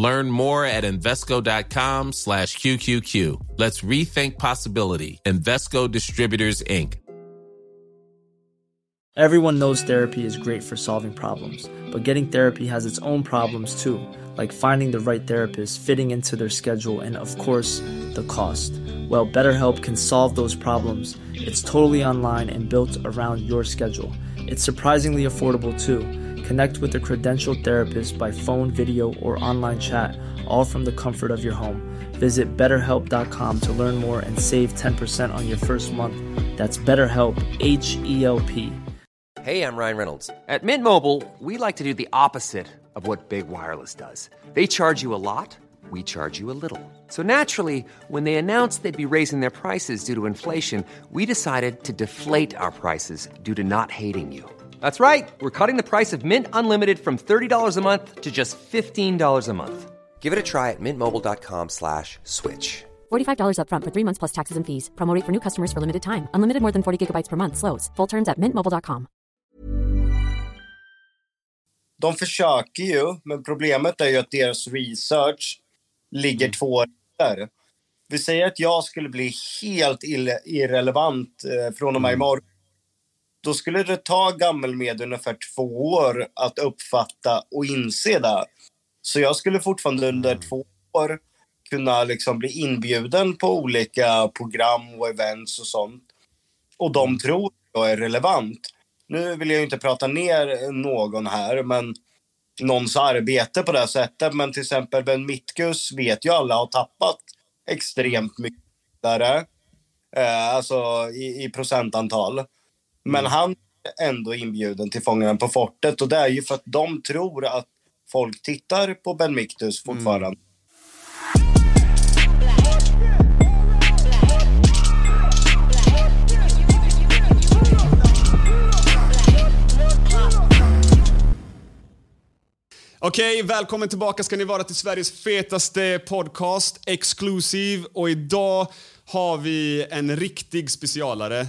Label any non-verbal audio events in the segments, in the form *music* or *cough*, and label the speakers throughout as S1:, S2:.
S1: Learn more at Invesco.com slash QQQ. Let's rethink possibility. Investco Distributors, Inc.
S2: Everyone knows therapy is great for solving problems, but getting therapy has its own problems too, like finding the right therapist, fitting into their schedule, and of course, the cost. Well, BetterHelp can solve those problems. It's totally online and built around your schedule. It's surprisingly affordable too. Connect with a credentialed therapist by phone, video, or online chat, all from the comfort of your home. Visit betterhelp.com to learn more and save 10% on your first month. That's BetterHelp, H E L P.
S3: Hey, I'm Ryan Reynolds. At Mint Mobile, we like to do the opposite of what Big Wireless does. They charge you a lot, we charge you a little. So naturally, when they announced they'd be raising their prices due to inflation, we decided to deflate our prices due to not hating you. That's right. We're cutting the price of Mint Unlimited from $30 a month to just $15 a month. Give it a try at mintmobile.com slash switch.
S4: $45 upfront for three months plus taxes and fees. Promo rate for new customers for limited time. Unlimited more than 40 gigabytes per month. Slows. Full terms at mintmobile.com.
S5: De försöker ju, men problemet är ju att deras research ligger
S6: Mm.
S5: två år där. Vi säger att jag skulle bli helt ille- irrelevant eh, från och med
S6: Mm.
S5: imorgon. Då skulle det ta gammelmedia ungefär två år att uppfatta och inse det. Så jag skulle fortfarande under
S6: Mm.
S5: två år kunna liksom bli inbjuden på olika program och events och sånt. Och de tror att jag är relevant. Nu vill jag inte prata ner någon här, men någons arbete på det sättet. Men till exempel Ben Mitkus vet ju alla har tappat extremt mycket där, eh, alltså i, i procentantal. Men han är ändå inbjuden till Fångarna på fortet och det är ju för att de tror att folk tittar på Ben Miktus fortfarande.
S6: Okej, välkommen tillbaka ska ni vara till Sveriges fetaste podcast, Exclusive. Och idag har vi en riktig specialare.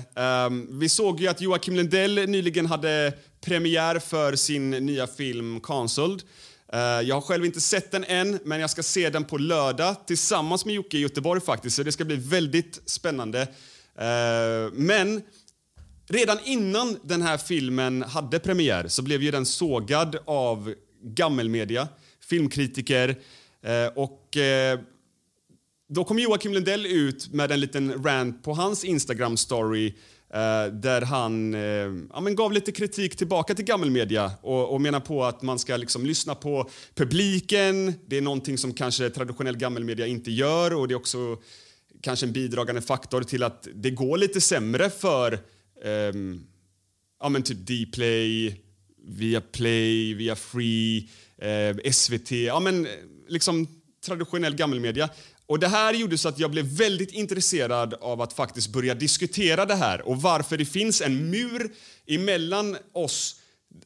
S6: Um, vi såg ju att Joakim Lundell nyligen hade premiär för sin nya film Cancelled. Uh, jag har själv inte sett den än, men jag ska se den på lördag tillsammans med Jocke i Göteborg faktiskt, så det ska bli väldigt spännande. Uh, men Redan innan den här filmen hade premiär så blev ju den sågad av gammelmedia, filmkritiker eh, och eh, då kom Joakim Lundell ut med en liten rant på hans Instagram-story eh, där han eh, ja, men gav lite kritik tillbaka till gammelmedia och, och menar på att man ska liksom lyssna på publiken. Det är någonting som kanske traditionell gammelmedia inte gör och det är också kanske en bidragande faktor till att det går lite sämre för ehm, ja, men typ Dplay, Viaplay, Viafree, eh, SVT, ja men eh, liksom traditionell gammelmedia. Och det här gjorde så att jag blev väldigt intresserad av att faktiskt börja diskutera det här och varför det finns en mur emellan oss,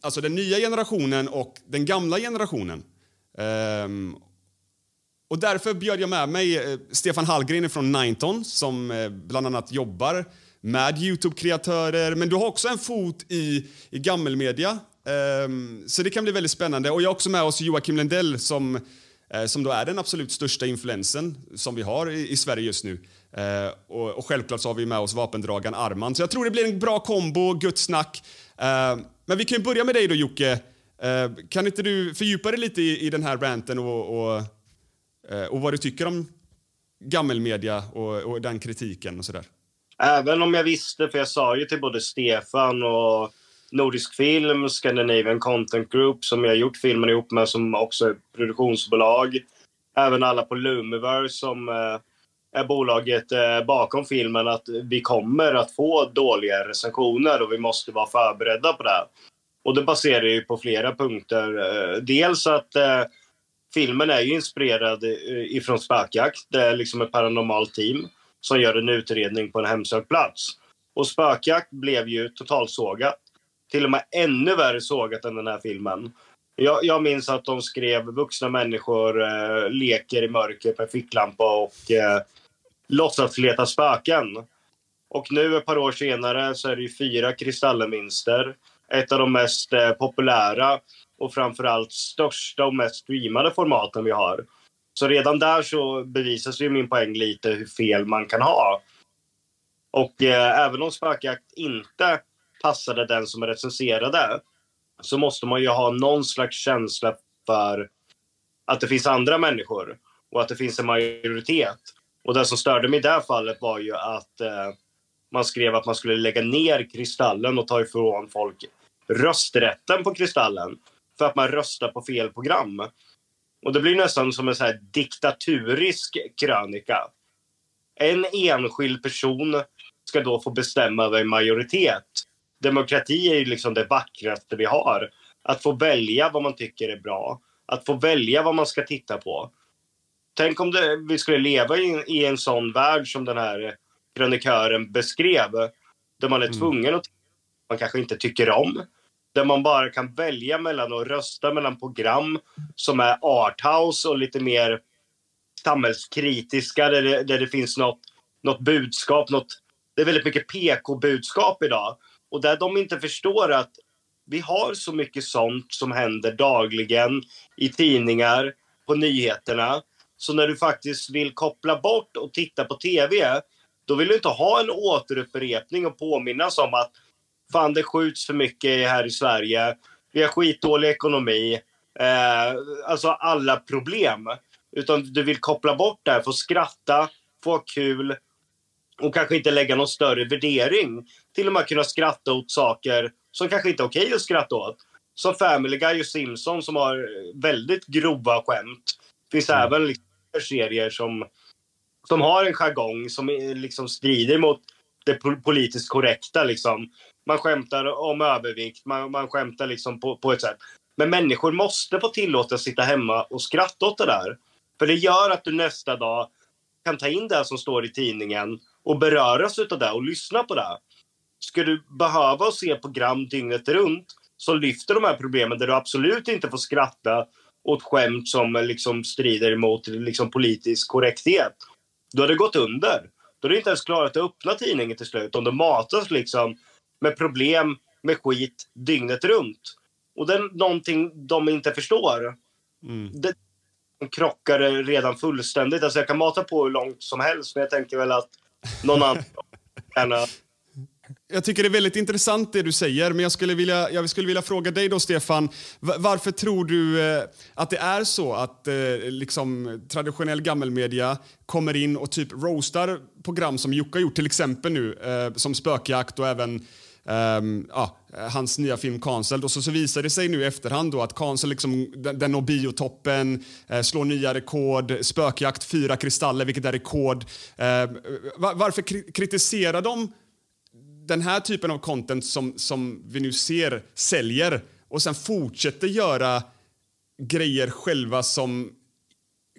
S6: alltså den nya generationen och den gamla generationen. Um, och därför bjöd jag med mig eh, Stefan Hallgren från Nineton som eh, bland annat jobbar med Youtube-kreatörer. Men du har också en fot i, i gammelmedia. Um, så det kan bli väldigt spännande. Och jag har också med oss Joakim Lundell som, Eh, som då är den absolut största influensen som vi har i, i Sverige just nu. Eh, och, och självklart så har vi med oss vapendragaren Arman. Så jag tror det blir en bra kombo, gött snack. Eh, men vi kan ju börja med dig då Jocke. Eh, kan inte du fördjupa dig lite i, i den här ranten och, och Eh, och vad du tycker om gammelmedia och, och den kritiken och sådär.
S5: Även om jag visste, för jag sa ju till både Stefan och Nordisk Film, Scandinavian Content Group som jag gjort filmen ihop med som också är produktionsbolag. Även alla på Lumiverse som eh, är bolaget eh, bakom filmen att vi kommer att få dåliga recensioner och vi måste vara förberedda på det. Och det baserar ju på flera punkter. Eh, dels att eh, filmen är ju inspirerad eh, ifrån Spökjakt. Det är liksom ett paranormalt team som gör en utredning på en hemsökt plats. Och Spökjakt blev ju totalsågat. Till och med ännu värre sågat än den här filmen. Jag, jag minns att de skrev vuxna människor eh, leker i mörker med ficklampa och eh, låtsas leta spöken. Och nu ett par år senare så är det ju fyra Kristallenvinster. Ett av de mest eh, populära och framförallt största och mest streamade formaten vi har. Så redan där så bevisas ju min poäng lite hur fel man kan ha. Och eh, även om spökjakt inte passade den som recenserade så måste man ju ha någon slags känsla för att det finns andra människor och att det finns en majoritet. Och det som störde mig i det här fallet var ju att eh, man skrev att man skulle lägga ner Kristallen och ta ifrån folk rösträtten på Kristallen för att man röstar på fel program. Och det blir nästan som en så här diktaturisk krönika. En enskild person ska då få bestämma över en majoritet. Demokrati är ju liksom det vackraste vi har. Att få välja vad man tycker är bra. Att få välja vad man ska titta på. Tänk om det, vi skulle leva i, i en sån värld som den här krönikören beskrev. Där man är mm. tvungen att man kanske inte tycker om. Där man bara kan välja mellan att rösta mellan program som är arthouse och lite mer samhällskritiska där det, där det finns något, något budskap. Något, det är väldigt mycket PK-budskap idag. Och där de inte förstår att vi har så mycket sånt som händer dagligen i tidningar, på nyheterna. Så när du faktiskt vill koppla bort och titta på tv, då vill du inte ha en återupprepning och påminnas om att fan det skjuts för mycket här i Sverige. Vi har skitdålig ekonomi. Eh, alltså alla problem. Utan du vill koppla bort det här, få skratta, få ha kul och kanske inte lägga någon större värdering. Till och med kunna skratta åt saker som kanske inte är okej att skratta åt. Som Family Guy och Simpson som har väldigt grova skämt. Det finns mm. även liksom serier som, som har en jargong som liksom strider mot det politiskt korrekta. Liksom. Man skämtar om övervikt, man, man skämtar liksom på, på ett sätt. Men människor måste få tillåta att sitta hemma och skratta åt det där. För det gör att du nästa dag kan ta in det som står i tidningen och beröras av det och lyssna på det. Ska du behöva se program dygnet runt som lyfter de här problemen där du absolut inte får skratta åt skämt som liksom strider mot liksom politisk korrekthet. Då har det gått under. Då är det inte ens klarat att öppna tidningen till slut om du matas liksom med problem, med skit dygnet runt. Och det är någonting de inte förstår. Mm. Det, de krockar redan fullständigt. Alltså jag kan mata på hur långt som helst, men jag tänker väl att någon annan *laughs* gärna
S6: jag tycker det är väldigt intressant det du säger, men jag skulle vilja, jag skulle vilja fråga dig då Stefan, varför tror du eh, att det är så att eh, liksom, traditionell gammelmedia kommer in och typ roastar program som Jocke har gjort, till exempel nu, eh, som Spökjakt och även Um, ja, hans nya film Cancelled. Och så, så visar det sig nu i efterhand då att Cancel liksom, den, den når biotoppen, eh, slår nya rekord, Spökjakt fyra kristaller, vilket är rekord. Eh, var, varför kritiserar de den här typen av content som, som vi nu ser säljer och sen fortsätter göra grejer själva som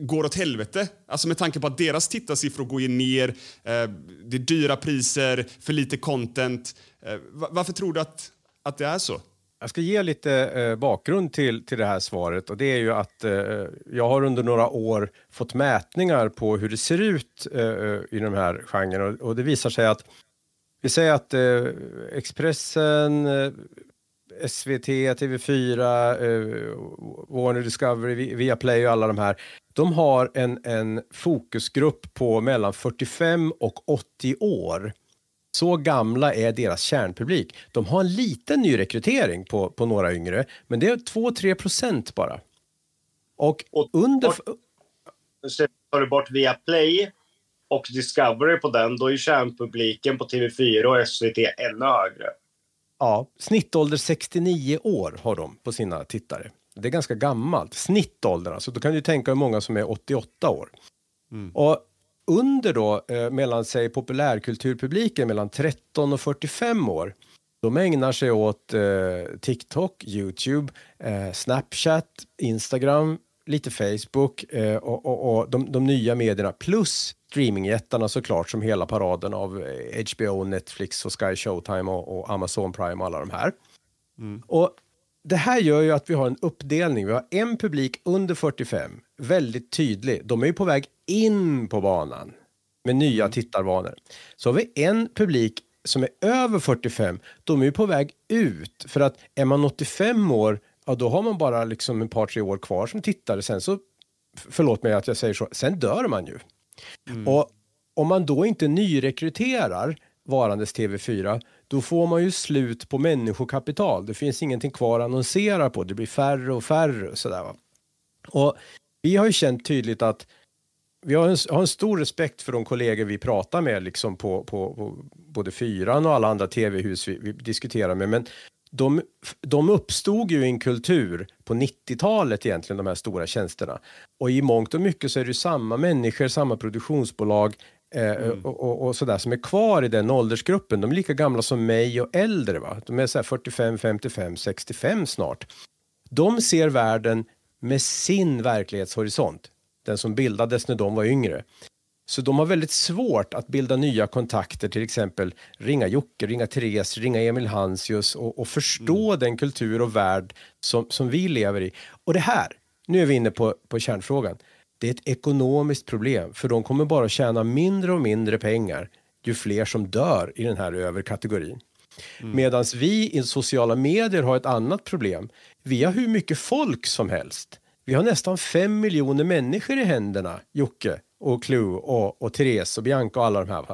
S6: går åt helvete. Alltså med tanke på att deras tittarsiffror går ju ner, eh, det är dyra priser, för lite content. Eh, varför tror du att, att det är så?
S7: Jag ska ge lite eh, bakgrund till, till det här svaret och det är ju att eh, jag har under några år fått mätningar på hur det ser ut eh, eh i den här genren och, och det visar sig att vi säger att eh, Expressen, eh, SVT, TV4, eh, Warner Discovery, Viaplay och alla de här. De har en, en fokusgrupp på mellan 45 och 80 år. Så gamla är deras kärnpublik. De har en liten nyrekrytering på, på några yngre, men det är 2-3 procent bara. Och, och under...
S5: Tar du bort Viaplay och Discovery på den, då är kärnpubliken på TV4 och SVT ännu högre.
S7: Ja, snittålder 69 år har de på sina tittare. Det är ganska gammalt. Snittåldern alltså. Då kan du tänka hur många som är 88 år. Mm. Och under då, eh, mellan sig populärkulturpubliken mellan 13 och 45 år, de ägnar sig åt eh, TikTok, Youtube, eh, Snapchat, Instagram, lite Facebook eh, och, och, och de, de, nya medierna plus streamingjättarna såklart som hela paraden av HBO, eh, Netflix och Sky Showtime och, och Amazon Prime och alla de här. Mm. Och det här gör ju att vi har en uppdelning. Vi har en publik under 45, väldigt tydlig. De är ju på väg in på banan med nya mm. tittarvanor. Så har vi en publik som är över 45, de är ju på väg ut. För att är man 85 år, ja då har man bara liksom ett par, tre år kvar som tittare. Sen så, förlåt mig att jag säger så, sen dör man ju. Mm. Och om man då inte nyrekryterar varandes TV4, då får man ju slut på människokapital. Det finns ingenting kvar att annonsera på. Det blir färre och färre och sådär. Och vi har ju känt tydligt att vi har en, har en, stor respekt för de kollegor vi pratar med liksom på, på, på både Fyran och alla andra tv-hus vi, vi, diskuterar med. Men de, de uppstod ju i en kultur på 90-talet egentligen, de här stora tjänsterna. Och i mångt och mycket så är det samma människor, samma produktionsbolag eh, mm. och, och, och, sådär som är kvar i den åldersgruppen. De är lika gamla som mig och äldre. Va? De är så 45, 55, 65 snart. De ser världen med sin verklighetshorisont den som bildades när de var yngre. Så de har väldigt svårt att bilda nya kontakter, till exempel ringa Jocke, ringa Therese, ringa Emil Hansius och, och förstå mm. den kultur och värld som, som vi lever i. Och det här, nu är vi inne på, på kärnfrågan, det är ett ekonomiskt problem för de kommer bara tjäna mindre och mindre pengar ju fler som dör i den här överkategorin. Mm. Medan vi i sociala medier har ett annat problem. Vi har hur mycket folk som helst. Vi har nästan fem miljoner människor i händerna, Jocke och Clue och, och Therese och Bianca och alla de här.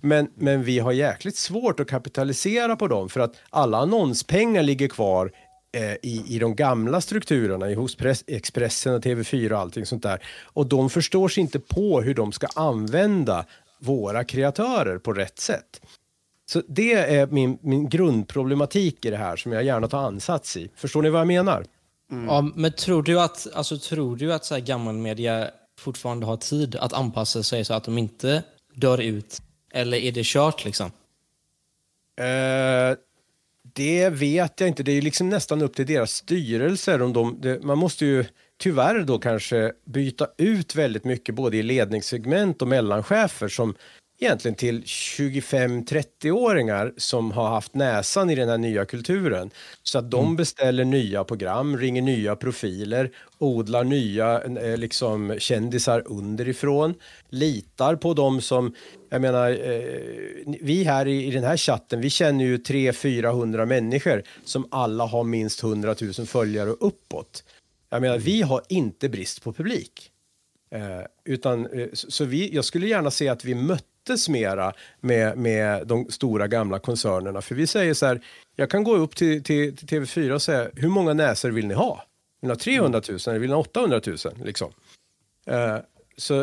S7: Men, men vi har jäkligt svårt att kapitalisera på dem för att alla annonspengar ligger kvar eh, i, i de gamla strukturerna, i hos press, Expressen och TV4 och allting sånt där. Och de förstår sig inte på hur de ska använda våra kreatörer på rätt sätt. Så det är min, min grundproblematik i det här som jag gärna tar ansats i. Förstår ni vad jag menar?
S8: Mm. Ja, men tror du att, alltså, tror du att så här gammal media fortfarande har tid att anpassa sig så att de inte dör ut? Eller är det kört liksom?
S7: Uh, det vet jag inte. Det är liksom nästan upp till deras styrelser. Om de, det, man måste ju tyvärr då kanske byta ut väldigt mycket både i ledningssegment och mellanchefer som egentligen till 25-30-åringar som har haft näsan i den här nya kulturen. Så att de mm. beställer nya program, ringer nya profiler, odlar nya eh, liksom, kändisar underifrån, litar på dem som, jag menar, eh, vi här i, i, den här chatten, vi känner ju 300-400 människor som alla har minst 100 000 följare och uppåt. Jag menar, vi har inte brist på publik. Eh, utan, eh, så vi, jag skulle gärna se att vi mötte möttes mera med, med de stora gamla koncernerna. För vi säger så här, jag kan gå upp till, till, till TV4 och säga, hur många näsor vill ni ha? Vill ni ha 300 000 eller vill ni ha 800 000? Liksom. Uh, så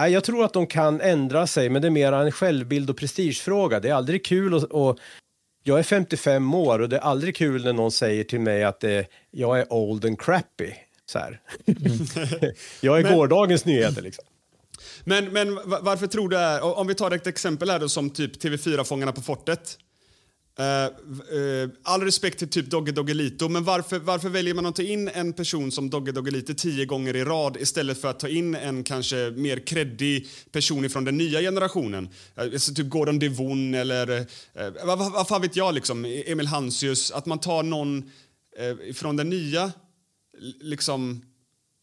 S7: uh, jag tror att de kan ändra sig, men det är mer en självbild och prestigefråga. Det är aldrig kul att, och jag är 55 år och det är aldrig kul när någon säger till mig att det, jag är old and crappy. Så. Mm. *laughs* jag är men, gårdagens nyheter liksom.
S6: Men, men varför tror du är, om vi tar ett exempel här då som typ TV4-Fångarna på fortet. Uh, uh, all respekt till typ Dogge Doggelito, men varför, varför väljer man att ta in en person som Dogge Doggelito tio gånger i rad istället för att ta in en kanske mer kreddig person från den nya generationen? Uh, typ Gordon Devon eller uh, vad, vad fan vet jag, liksom, Emil Hansius. Att man tar någon från den nya, liksom...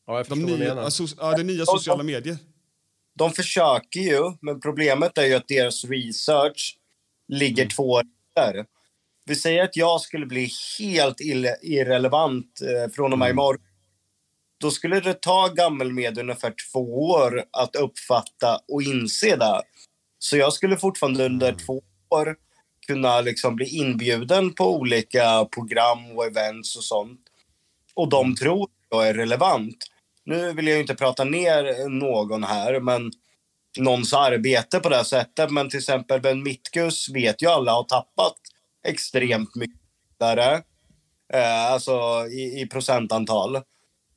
S7: Ja, jag de nya,
S6: alltså, ja, det nya sociala medier
S5: de försöker ju, men problemet är ju att deras research ligger mm. två år efter. Vi säger att jag skulle bli helt irrelevant eh, från och med mm. imorgon. Då skulle det ta gammelmedia ungefär två år att uppfatta och inse det. Så jag skulle fortfarande under mm. två år kunna liksom bli inbjuden på olika program och events och sånt. Och de mm. tror att jag är relevant nu vill jag inte prata ner någon här, men någons arbete på det sättet. Men till exempel Ben Mitkus vet ju alla har tappat extremt mycket där, eh, alltså i, i, procentantal.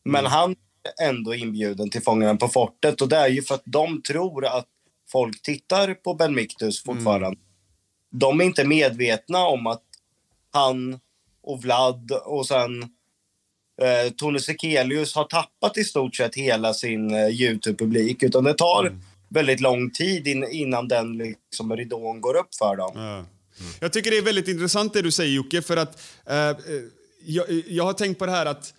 S5: Men mm. han är ändå inbjuden till Fångarna på fortet och det är ju för att de tror att folk tittar på Ben Miktus fortfarande. Mm. De är inte medvetna om att han och Vlad och sen eh, Tone Sekelius har tappat i stort sett hela sin eh, Youtube-publik. Utan det tar
S6: Mm.
S5: väldigt lång tid in, innan den liksom, ridån går upp för dem.
S6: Ja. Jag tycker det är väldigt intressant det du säger Jocke, för att eh, eh, jag, jag har tänkt på det här att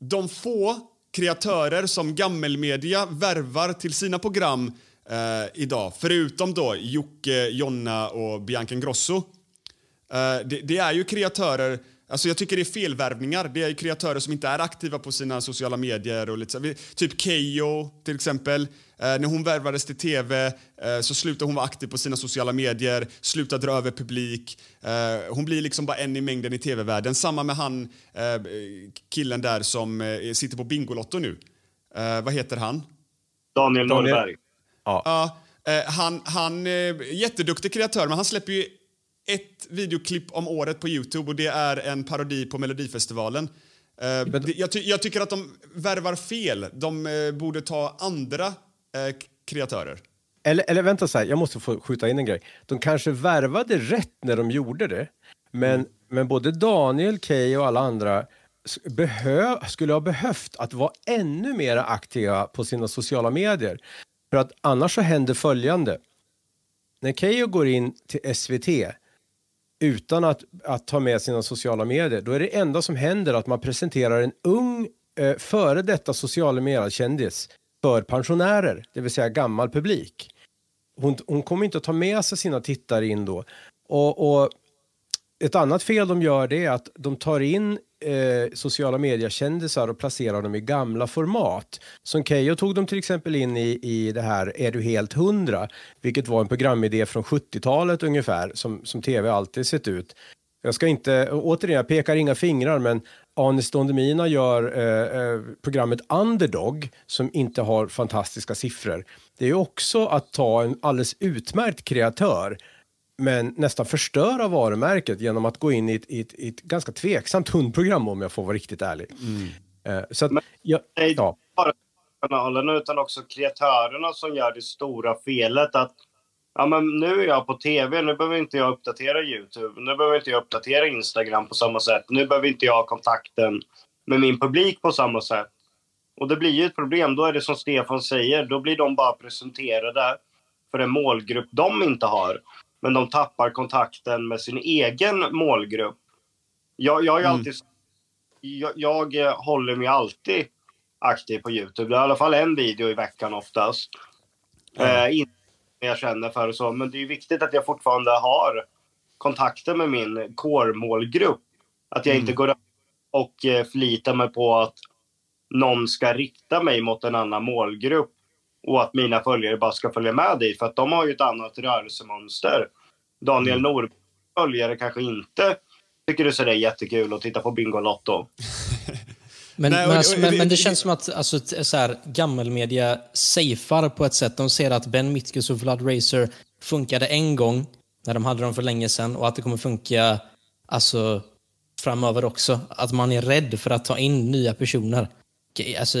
S6: de få kreatörer som gammelmedia värvar till sina program eh, idag, förutom då Jocke, Jonna och Bianca Ingrosso, eh, det, det är ju kreatörer Alltså jag tycker det är felvärvningar. Det är kreatörer som inte är aktiva på sina sociala medier. Och lite Typ Keyyo till exempel. Eh, när hon värvades till tv eh, så slutade hon vara aktiv på sina sociala medier, slutade dra över publik. Eh, hon blir liksom bara en i mängden i tv-världen. Samma med han eh, killen där som eh, sitter på Bingolotto nu. Eh, vad heter han?
S5: Daniel Norberg.
S6: Ja, han, han är jätteduktig kreatör, men han släpper ju ett videoklipp om året på Youtube och det är en parodi på Melodifestivalen. Eh, jag, ty, jag tycker att de värvar fel. De eh, borde ta andra eh, kreatörer.
S7: Eller, eller vänta, så här, jag måste få skjuta in en grej. De kanske värvade rätt när de gjorde det, men, men både Daniel, Kay och alla andra behö, skulle ha behövt att vara ännu mer aktiva på sina sociala medier. För att annars så händer följande. När Keyyo går in till SVT utan att, att ta med sina sociala medier, då är det enda som händer att man presenterar en ung eh, före detta sociala mediekändis för pensionärer, det vill säga gammal publik. Hon, hon kommer inte att ta med sig sina tittare in då. Och, och ett annat fel de gör det är att de tar in eh, sociala mediekändisar och placerar dem i gamla format. Som Keyyo tog dem till exempel in i, i det här Är du helt hundra? Vilket var en programidé från 70-talet ungefär som, som tv alltid sett ut. Jag ska inte, återigen, jag pekar inga fingrar men Anis Don Demina gör eh, eh programmet Underdog som inte har fantastiska siffror. Det är också att ta en alldeles utmärkt kreatör men nästan förstöra varumärket genom att gå in i ett, i ett, i ett ganska tveksamt hundprogram om jag får vara riktigt ärlig. Eh, så att, ja,
S5: Nej,
S7: ja.
S5: bara kanalerna utan också kreatörerna som gör det stora felet att ja, men nu är jag på tv, nu behöver inte jag uppdatera Youtube, nu behöver inte jag uppdatera Instagram på samma sätt, nu behöver inte jag ha kontakten med min publik på samma sätt. Och det blir ju ett problem, då är det som Stefan säger, då blir de bara presenterade för en målgrupp de inte har. Men de tappar kontakten med sin egen målgrupp. Jag, jag har ju alltid jag, jag eh, håller mig alltid aktiv på Youtube. Det är i alla fall en video i veckan oftast. Eh, inte jag känner för och så. Men det är viktigt att jag fortfarande har kontakter med min core-målgrupp. Att jag inte går och eh, förlitar mig på att någon ska rikta mig mot en annan målgrupp och att mina följare bara ska följa med dit. För att de har ju ett annat rörelsemönster. Daniel Norbergs följare kanske inte tycker det är jättekul att titta på Bingolotto. *laughs*
S8: Men,
S6: Nej,
S8: men, alltså, men,
S6: det-
S8: men det känns som att alltså, så här, gammelmedia safear på ett sätt. De ser att Ben Mitkus och Vlad Racer funkade en gång när de hade dem för länge sedan och att det kommer funka alltså, framöver också. Att man är rädd för att ta in nya personer. Alltså,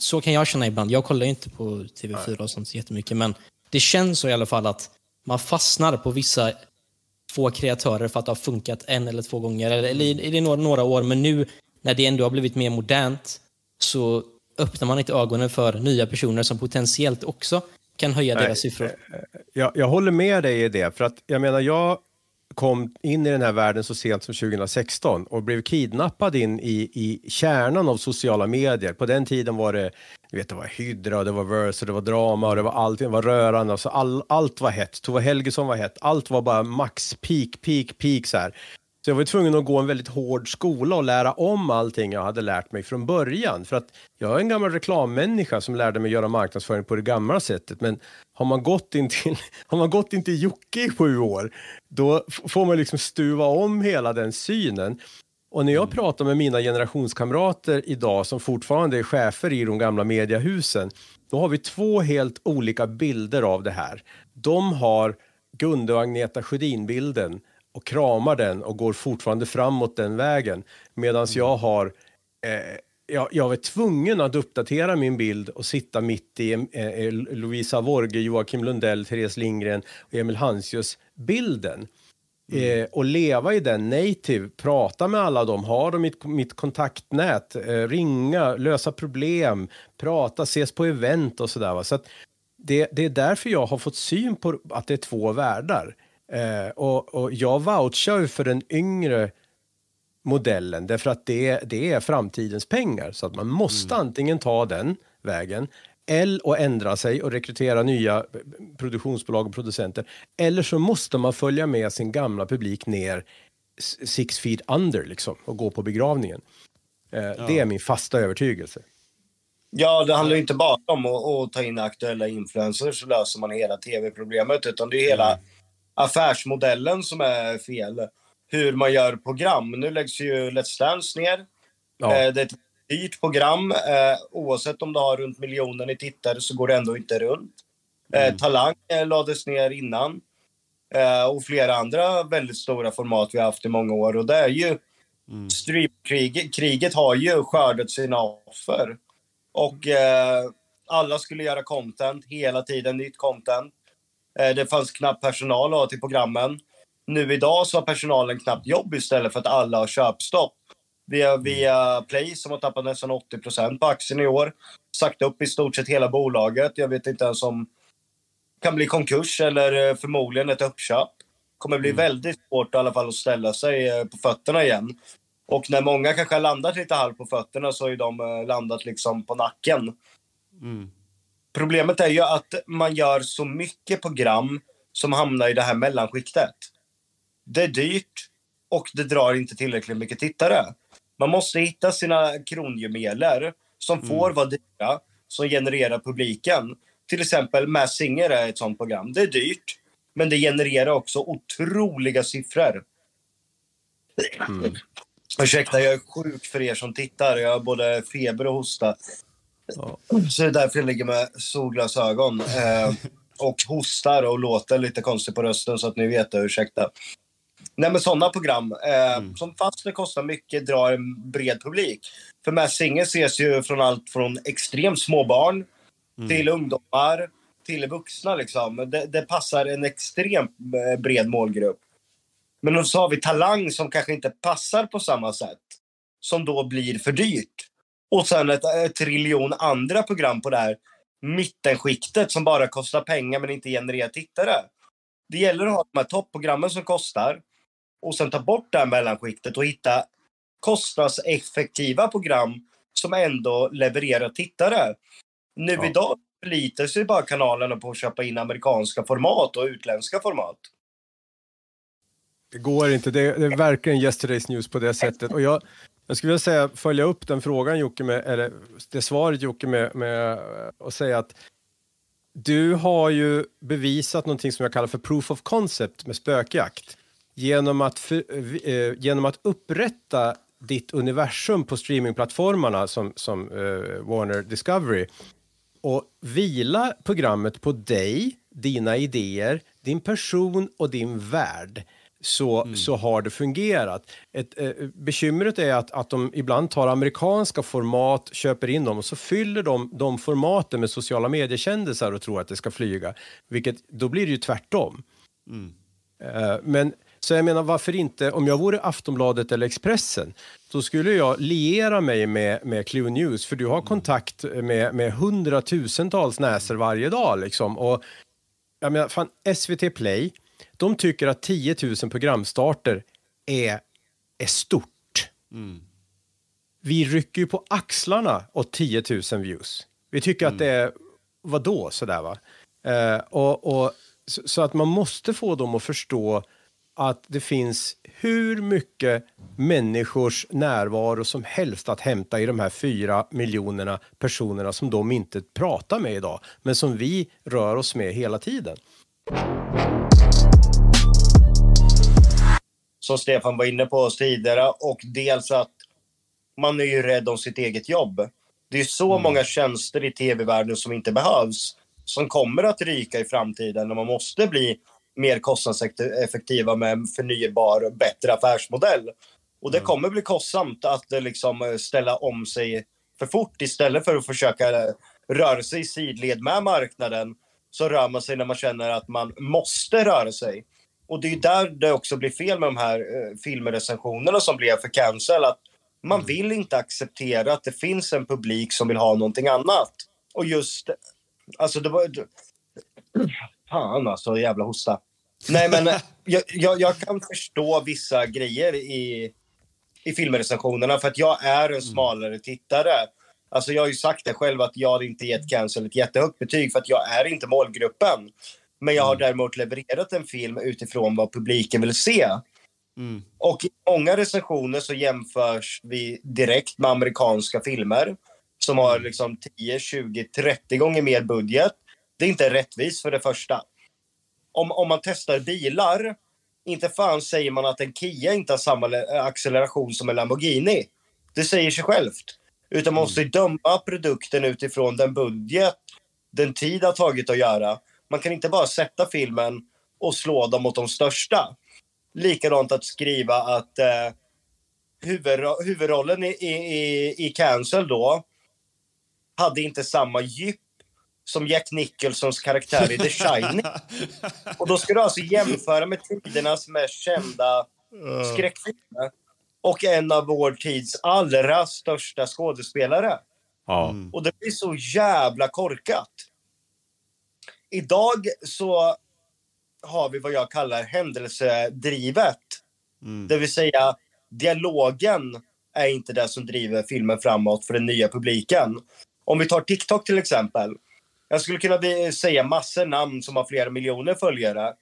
S8: så kan jag känna ibland. Jag kollar inte på TV4 och sånt så jättemycket, men det känns så i alla fall att man fastnar på vissa få kreatörer för att det har funkat en eller två gånger, eller, eller i- i några, några år, men nu när det ändå har blivit mer modernt så öppnar man inte ögonen för nya personer som potentiellt också kan höja deras siffror.
S7: jag, jag håller med dig i det, för att jag menar, jag kom in i den här världen så sent som 2016 och blev kidnappad in i, i kärnan av sociala medier. På den tiden var det, du vet, det var Hydra, och det var Verse, det var drama och det var allting, det var rörande. Alltså all, allt var hett. Tove Helgesson var hett. Allt var bara max, peak, peak, peak så här. Så jag var tvungen att gå en väldigt hård skola och lära om allting jag hade lärt mig från början. För att jag är en gammal reklammänniska som lärde mig göra marknadsföring på det gamla sättet. Men har man gått in till, *laughs* har man gått in till Jocke i sju år, då får man liksom stuva om hela den synen. Och när jag pratar med mina generationskamrater idag som fortfarande är chefer i de gamla mediahusen, då har vi två helt olika bilder av det här. De har Gunde och Agneta Sjödin-bilden och kramar den och går fortfarande framåt den vägen. Medan jag har eh, jag, jag var tvungen att uppdatera min bild och sitta mitt i eh, eh, Lovisa Worge, Joakim Lundell, Therese Lindgren och Emil Hansjus bilden. Eh, och leva i den native, prata med alla dem, ha dem i mitt, mitt kontaktnät, eh, ringa, lösa problem, prata, ses på event och sådär. Så att det, det är därför jag har fått syn på att det är två världar. Eh, och, och jag vouchar ju för den yngre modellen därför att det, det är framtidens pengar. Så att man måste mm. antingen ta den vägen eller och ändra sig och rekrytera nya produktionsbolag och producenter. Eller så måste man följa med sin gamla publik ner six feet under liksom och gå på begravningen. Eh, ja. Det är min fasta övertygelse.
S5: Ja, det handlar ju inte bara om att, att, ta in aktuella influencers så löser man hela tv-problemet, utan det är hela mm. Affärsmodellen som är fel. Hur man gör program. Nu läggs ju Let's Dance ner. Ja. Eh, det är ett dyrt program. Eh, oavsett om du har runt miljonen i tittare så går det ändå inte runt. Eh, mm. Talang lades ner innan. och flera andra väldigt stora format vi har haft i många år. Och det är ju... Mm. Streamkriget kriget har ju skördat sina offer. Och eh, alla skulle göra content, hela tiden nytt content. Eh, det fanns knappt personal till programmen. Nu idag så har personalen knappt jobb istället för att alla har köpstopp. Vi har via Play som har tappat nästan 80 på aktien i år. Sagt upp i stort sett hela bolaget. Jag vet inte ens om kan bli konkurs eller eh, förmodligen ett uppköp. kommer bli mm. väldigt svårt i alla fall att ställa sig eh, på fötterna igen. Och när många kanske har landat lite halvt på fötterna så har de landat liksom på nacken. Mm. Problemet är ju att man gör så mycket program som hamnar i det här mellanskiktet. Det är dyrt och det drar inte tillräckligt mycket tittare. Man måste hitta sina kronjuveler som mm. får vara dyra, som genererar publiken. Till exempel Mass Singer är ett sånt program. Det är dyrt, men det genererar också otroliga siffror. Mm. Ursäkta, jag är sjuk för er som tittar. Jag har både feber och hosta. Ja. Så det är därför jag ligger med solglasögon. Eh, och hostar och låter lite konstigt på rösten så att ni vet det. Ursäkta. Nej, men sådana program eh, mm. som fast det kostar mycket drar en bred publik. För Mässinger ses ju från allt från extremt små barn mm. till ungdomar till vuxna. Liksom. Det, det passar en extremt eh, bred målgrupp. Men så har vi Talang som kanske inte passar på samma sätt. Som då blir för dyrt. Och sen ett, ett triljon andra program på det här mittenskiktet som bara kostar pengar men inte genererar tittare. Det gäller att ha de här topprogrammen som kostar och sen ta bort det här mellanskiktet och hitta kostnadseffektiva program som ändå levererar tittare. Nu ja. idag förlitar sig bara kanalerna på att köpa in amerikanska format och utländska format.
S7: Det går inte. Det det är verkligen yesterday's news på det sättet. Och jag, jag skulle vilja säga, följa upp den frågan Jocke, med, eller det svaret Jocke med, med och säga att du har ju bevisat någonting som jag kallar för proof of concept med spökjakt. Genom att, för, eh, genom att upprätta ditt universum på streamingplattformarna som, som eh, Warner Discovery och vila programmet på dig, dina idéer, din person och din värld så, mm. så har det fungerat. Ett, eh, bekymret är att, att de ibland tar amerikanska format, köper in dem och så fyller de de formaten med sociala mediekändisar och tror att det ska flyga. Vilket, då blir det ju tvärtom. Mm. Eh, men så jag menar, varför inte, om jag vore Aftonbladet eller Expressen, då skulle jag liera mig med, med Clue News, för du har mm. kontakt med, med hundratusentals näsor varje dag. Liksom. Och, jag menar, fan, SVT Play, de tycker att 10 000 programstarter är, är stort. Mm. Vi rycker ju på axlarna åt 10 000 views. Vi tycker mm. att det är, vadå, sådär va? Eh, och, och, så, så, att man måste få dem att förstå att det finns hur mycket människors närvaro som helst att hämta i de här fyra miljonerna personerna som de inte pratar med idag, men som vi rör oss med hela tiden
S5: som Stefan var inne på tidigare. Och dels att man är ju rädd om sitt eget jobb. Det är så mm. många tjänster i tv-världen som inte behövs, som kommer att ryka i framtiden och man måste bli mer kostnadseffektiva med en förnybar, bättre affärsmodell. Och det mm. kommer bli kostsamt att eh, liksom eh, ställa om sig för fort istället för att försöka eh, röra sig i sidled med marknaden så rör man sig när man känner att man måste röra sig. Och det är där det också blir fel med de här eh, filmrecensionerna som blev för cancel. Att man
S6: Mm.
S5: vill inte acceptera att det finns en publik som vill ha någonting annat. Och just, alltså det var... Fan alltså, jävla hosta. Nej men *laughs* jag, jag, jag kan förstå vissa grejer i, i filmrecensionerna för att jag är en smalare tittare. Alltså jag har ju sagt det själv att jag inte gett Cancel ett jättehögt betyg för att jag är inte målgruppen. Men jag har däremot levererat en film utifrån vad publiken vill se. Och i många recensioner så jämförs vi direkt med amerikanska filmer som har liksom 10, 20, 30 gånger mer budget. Det är inte rättvist för det första. Om, om man testar bilar, inte fan säger man att en Kia inte har samma le- acceleration som en Lamborghini. Det säger sig självt. Utan man måste ju döma produkten utifrån den budget, den tid det har tagit att göra. Man kan inte bara sätta filmen och slå dem mot de största. Likadant att skriva att eh, huvudro- huvudrollen i, i, i, i Cancel då hade inte samma djup som Jack Nicholsons karaktär i The Shining. *laughs* Och då ska du alltså jämföra med tidernas mest kända skräckfilmer och en av vår tids allra största skådespelare.
S7: Ja.
S5: Och det blir så jävla korkat. Idag så har vi vad jag kallar händelsedrivet. Det vill säga, dialogen är inte det som driver filmen framåt för den nya publiken. Om vi tar TikTok till exempel. Jag skulle kunna säga massor namn som har flera miljoner följare.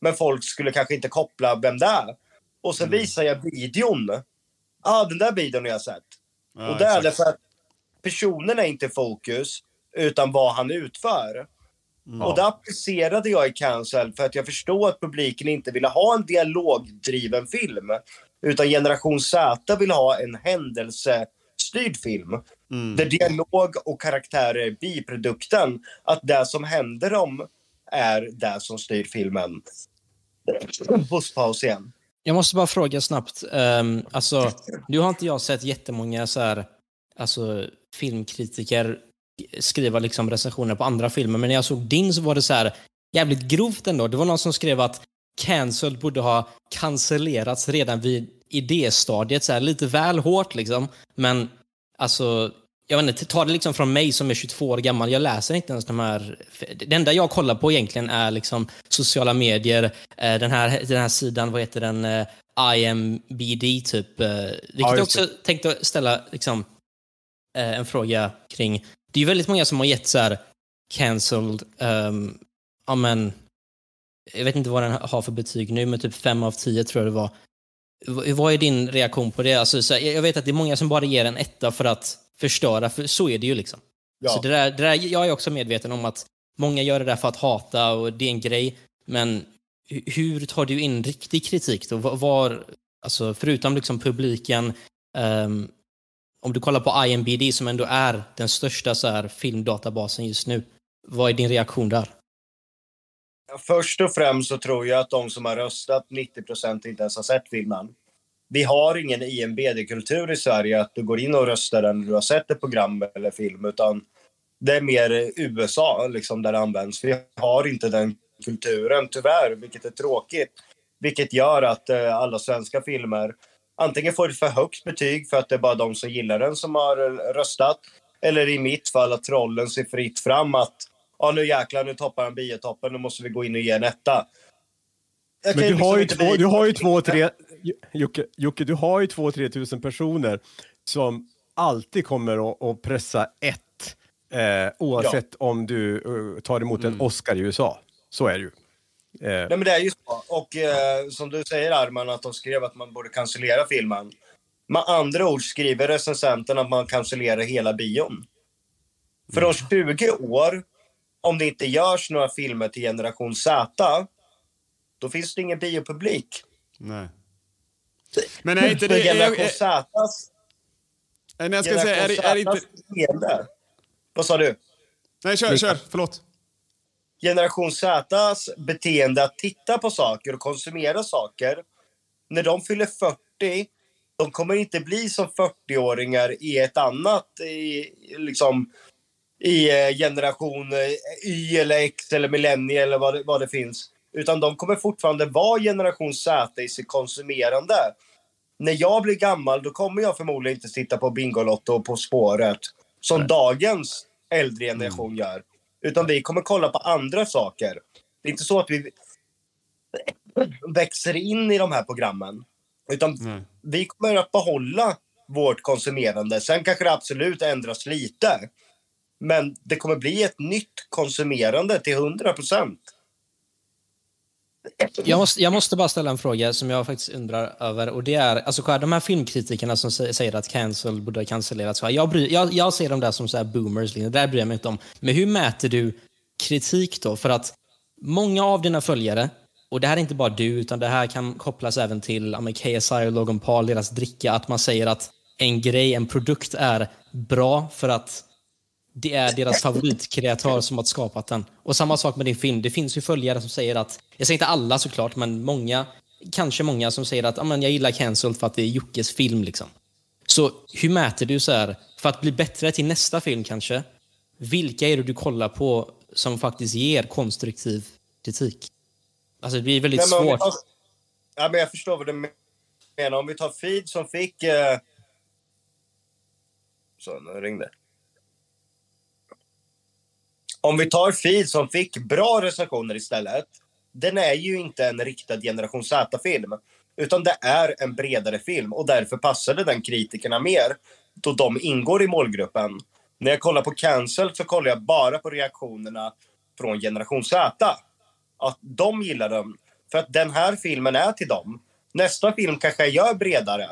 S5: Men folk skulle kanske inte koppla vem det är. Och sen visar jag videon. Ah, den där videon har jag sett.
S6: Ja,
S5: och det är
S6: exakt.
S5: det för att personen är inte fokus, utan vad han utför. Och det applicerade jag i Cancel för att jag förstod att publiken inte ville ha en dialogdriven film. Utan Generation Z vill ha en händelsestyrd film. Där dialog och karaktärer är biprodukten. Att det som händer dem är det som styr filmen. Busspaus igen.
S8: Jag måste bara fråga snabbt. Um, alltså, nu har inte jag sett jättemånga så här, alltså, filmkritiker skriva liksom recensioner på andra filmer, men när jag såg din så var det så här jävligt grovt ändå. Det var någon som skrev att Cancelled borde ha cancellerats redan vid idéstadiet, så här, lite väl hårt liksom. Men alltså, jag vet inte, ta det liksom från mig som är 22 år gammal. Jag läser inte ens de här... Det enda jag kollar på egentligen är liksom sociala medier, eh, den här, den här sidan, vad heter den? Eh, IMBD typ. eh, Vilket
S7: Ja,
S8: jag också tänkte ställa liksom, en fråga kring. Det är ju väldigt många som har gett så här cancelled, um, men, jag vet inte vad den har för betyg nu, men typ 5 av 10 tror jag det var. V- Vad är din reaktion på det? Alltså, så här, jag vet att det är många som bara ger en etta för att förstöra, för så är det ju liksom.
S5: Ja.
S8: Så det där, det där, jag är också medveten om att många gör det där för att hata och det är en grej, men hu- hur tar du in riktig kritik då? Var, alltså, förutom liksom publiken, ehm, om du kollar på IMBD som ändå är den största så här, filmdatabasen just nu, vad är din reaktion där?
S5: Först och främst så tror jag att de som har röstat, 90% inte ens har sett filmen. Vi har ingen IMBD-kultur i Sverige att du går in och röstar när du har sett ett program eller film, utan det är mer USA liksom, där det används. Vi har inte den kulturen, tyvärr, vilket är tråkigt. Vilket gör att eh, alla svenska filmer antingen får ett för högt betyg för att det är bara de som gillar den som har eh, röstat. Eller i mitt fall att trollen ser fritt fram att ja nu jäklar, nu toppar han biotoppen, nu måste vi gå in och ge en etta. Jag
S7: Men du
S5: liksom
S7: har två, du har ju två, tre, Jocke, Jocke, du har ju två, tre tusen personer som alltid kommer att, att pressa ett, eh, oavsett om du eh, tar emot en Oscar i USA. Så är det ju. Eh,
S5: Nej men det är ju så. Och eh, som du säger Arman, att de skrev att man borde cancellera filmen. Med andra ord skriver recensenten att man cancellerar hela bion. För om 20 år, om det inte görs några filmer till generation Z, då finns det ingen biopublik.
S6: Nej. Men är inte det...
S5: Generation Z's
S6: är, nej, jag ska säga, är, är inte...
S5: Vad sa du?
S6: Nej, kör, kör. Förlåt.
S5: Generation Z's beteende att titta på saker och konsumera saker. När de fyller 40, de kommer inte bli som 40-åringar i ett annat, i, liksom, i eh, generation eh, Y eller X eller millennier eller vad det, vad det finns. Utan de kommer fortfarande vara generation Z i sitt konsumerande. När jag blir gammal då kommer jag förmodligen inte sitta på Bingolotto och På spåret som dagens äldre generation gör. Utan vi kommer kolla på andra saker. Det är inte så att vi växer in i de här programmen. Utan
S6: Nej.
S5: vi kommer att behålla vårt konsumerande. Sen kanske det absolut ändras lite. Men det kommer bli ett nytt konsumerande till 100 procent.
S8: Jag måste, jag måste bara ställa en fråga som jag faktiskt undrar över. Och det är, alltså De här filmkritikerna som säger att cancel borde ha cancellerats. Jag, bryr, jag, jag ser dem där som så här boomers, det där bryr jag mig inte om. Men hur mäter du kritik då? För att många av dina följare, och det här är inte bara du, utan det här kan kopplas även till ja, KSI och Logan Paul, deras dricka, att man säger att en grej, en produkt är bra för att det är deras favoritkreatör som har skapat den. Och samma sak med din film. Det finns ju följare som säger att, jag säger inte alla såklart, men många, kanske många som säger att "Ja, men jag gillar Cancelled för att det är Jockes film. Liksom. Så hur mäter du så här, för att bli bättre till nästa film kanske, vilka är det du kollar på som faktiskt ger konstruktiv kritik? Alltså det blir väldigt
S5: Nej,
S8: svårt.
S5: tar- Ja, men jag förstår vad du menar. Om vi tar Feed som fick... Eh... Så, nu ringde. Om vi tar Feed som fick bra recensioner istället. Den är ju inte en riktad generation Z-film. Utan det är en bredare film och därför passade den kritikerna mer. Då de ingår i målgruppen. När jag kollar på Cancel så kollar jag bara på reaktionerna från generation Z att de gillar den. För att den här filmen är till dem. Nästa film kanske jag gör bredare.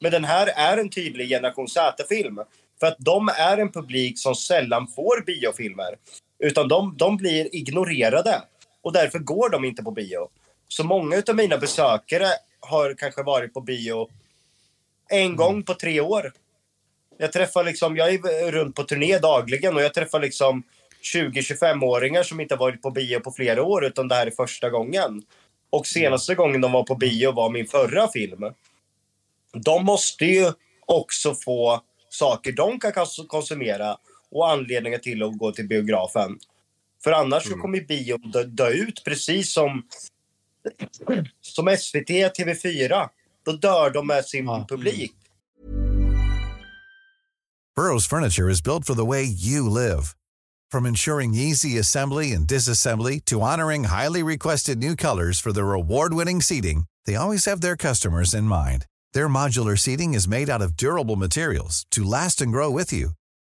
S5: Men den här är en tydlig generation Z-film. För att de är en publik som sällan får biofilmer. Utan de, de blir ignorerade. Och därför går de inte på bio. Så många av mina besökare har kanske varit på bio en gång på tre år. Jag träffar liksom, jag är runt på turné dagligen och jag träffar liksom 20-25-åringar som inte har varit på bio på flera år utan det här är första gången. Och senaste gången de var på bio var min förra film. De måste ju också få saker de kan kons- konsumera och anledningar till att gå till biografen. För annars så kommer bio dö, dö ut precis som, som SVT, TV4. Då dör de med sin publik.
S9: Burrow's furniture is built for the way you live. From ensuring easy assembly and disassembly to honoring highly requested new colors for their award-winning seating, they always have their customers in mind. Their modular seating is made out of durable materials to last and grow with you.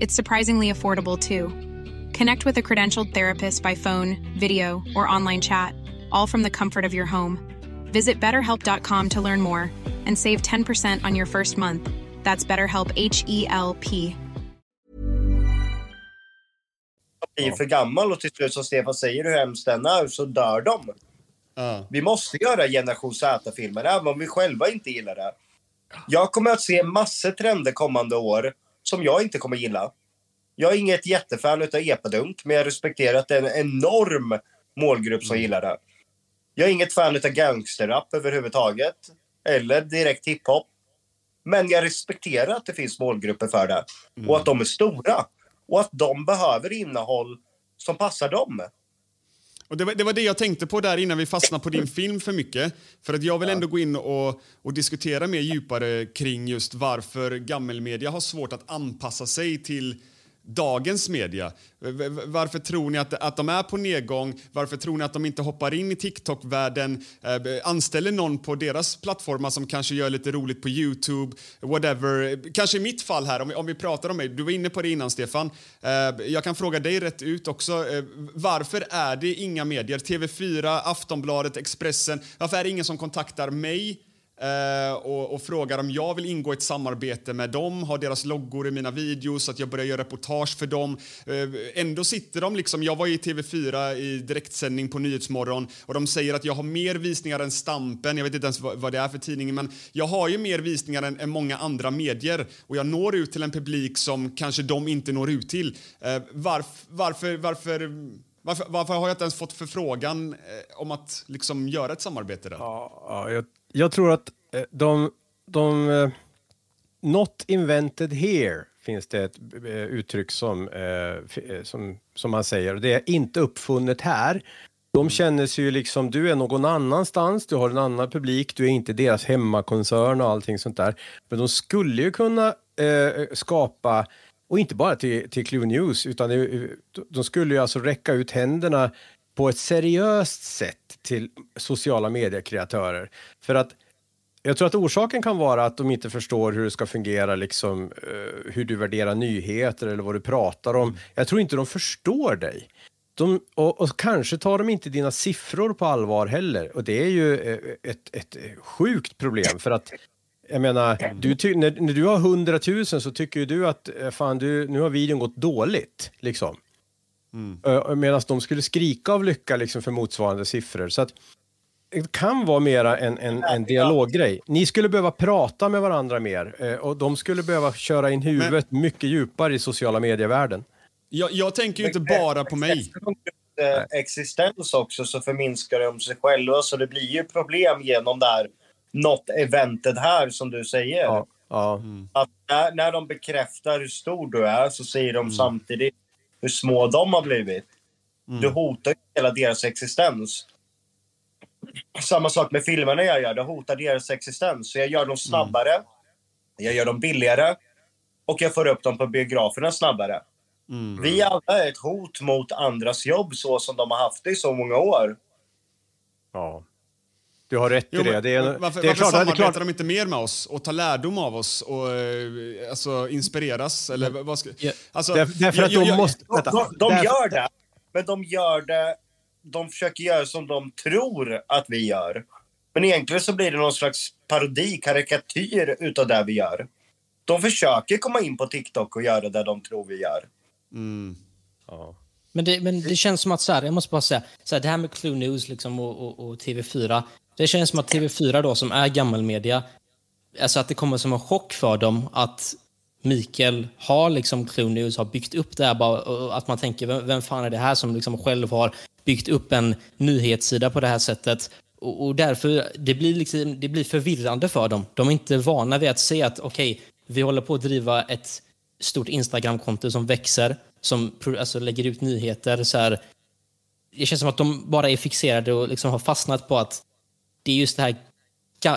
S10: It's surprisingly affordable too. Connect with a credentialed therapist by phone, video, or online chat, all from the comfort of your home. Visit betterhelp.com to learn more and save 10% on your first month. That's BetterHelp H E L P.
S5: blir för gammal och till slut, som Stefan säger, hur hemskt den är, så dör de. Vi måste göra generation Z-filmer, även om vi själva inte gillar det. Jag kommer att se massor trender kommande år som jag inte kommer gilla. Jag är inget jättefan av epadunk, men jag respekterar att det är en enorm målgrupp som gillar det. Jag är inget fan av gangsterrap överhuvudtaget. Eller direkt hiphop. Men jag respekterar att det finns målgrupper för det. Och att de är stora. Och att de behöver innehåll som passar dem.
S6: Och det, var, det var det jag tänkte på där innan vi fastnade på din film för mycket. För att jag vill ändå gå in och, och diskutera mer djupare kring just varför gammelmedia har svårt att anpassa sig till dagens media. Varför tror ni att, att de är på nedgång? Varför tror ni att de inte hoppar in i TikTok-världen? Eh, anställer någon på deras plattformar som kanske gör lite roligt på Youtube? Whatever. Kanske i mitt fall här, om vi, om vi pratar om mig. Du var inne på det innan, Stefan. Eh, jag kan fråga dig rätt ut också. Eh, varför är det inga medier? TV4, Aftonbladet, Expressen. Varför är det ingen som kontaktar mig eh, och, och frågar om jag vill ingå i ett samarbete med dem, har deras loggor i mina videos, att jag börjar göra reportage för dem. Eh, ändå sitter de liksom, jag var i TV4 i direktsändning på Nyhetsmorgon och de säger att jag har mer visningar än Stampen, jag vet inte ens vad, vad det är för tidning, men jag har ju mer visningar än, än många andra medier och jag når ut till en publik som kanske de inte når ut till. Eh, varf, varför, varför varför, varför, har jag inte ens fått förfrågan eh, om att liksom göra ett samarbete där?
S7: Ja, ja jag, jag, tror att eh, de... de eh, not invented here finns det ett eh, uttryck som, som, som man säger. Det är inte uppfunnet här. De känner sig ju liksom, du är någon annanstans, du har en annan publik, du är inte deras hemmakoncern och allting sånt där. Men de skulle ju kunna eh, skapa och inte bara till, till Clue News, utan de skulle ju alltså räcka ut händerna på ett seriöst sätt till sociala mediekreatörer. För att jag tror att orsaken kan vara att de inte förstår hur det ska fungera, liksom, uh, hur du värderar nyheter eller vad du pratar om. Jag tror inte de förstår dig. De, och, och, kanske tar de inte dina siffror på allvar heller. Och det är ju eh, ett, ett sjukt problem för att jag menar, du ty- när, när, du har hundratusen så tycker ju du att eh, fan, du, nu har videon gått dåligt. Liksom. Mm. Uh, Medan de skulle skrika av lycka liksom, för motsvarande siffror. Så att, det kan vara mera en, en, en dialoggrej. Ni skulle behöva prata med varandra mer uh, och de skulle behöva köra in huvudet Men... mycket djupare i sociala medievärlden.
S6: Jag, jag tänker ju inte bara på mig.
S5: Existens också så förminskar de sig själva så det blir ju problem genom det här något eventet här, som du säger. Ja,
S7: ja.
S5: Mm. Att när, när de bekräftar hur stor du är så säger de mm. samtidigt hur små de har blivit. Mm. Du hotar ju hela deras existens. Samma sak med filmerna jag gör. Det hotar deras existens. Så jag gör dem snabbare, mm. jag gör dem billigare och jag får upp dem på biograferna snabbare. Mm. Vi alla är ett hot mot andras jobb så som de har haft det i så många år.
S7: Ja. Du har rätt i det. det
S6: är, varför det är varför klart, samarbetar klart. de inte mer med oss och tar lärdom av oss och eh, alltså, inspireras? Eller, vad ska, alltså,
S7: Där, därför att de måste...
S5: De, de, de gör det, men de gör det... De försöker göra som de tror att vi gör. Men egentligen så blir det någon slags parodi, karikatyr utav det vi gör. De försöker komma in på TikTok och göra det de tror vi gör.
S6: Mm. Ja.
S8: Men det, men det känns som att, så här, jag måste bara säga, så här, det här med Clue News liksom och, och, och TV4, det känns som att TV4 då, som är gammalmedia, alltså att det kommer som en chock för dem att Mikael har liksom Clue News, har byggt upp det här, bara, att man tänker, vem, vem fan är det här som liksom själv har byggt upp en nyhetssida på det här sättet? Och, och därför, det blir, liksom, det blir förvirrande för dem. De är inte vana vid att se att, okej, okay, vi håller på att driva ett stort Instagramkonto som växer, som alltså, lägger ut nyheter. Så här. Det känns som att de bara är fixerade och liksom har fastnat på att det är just det här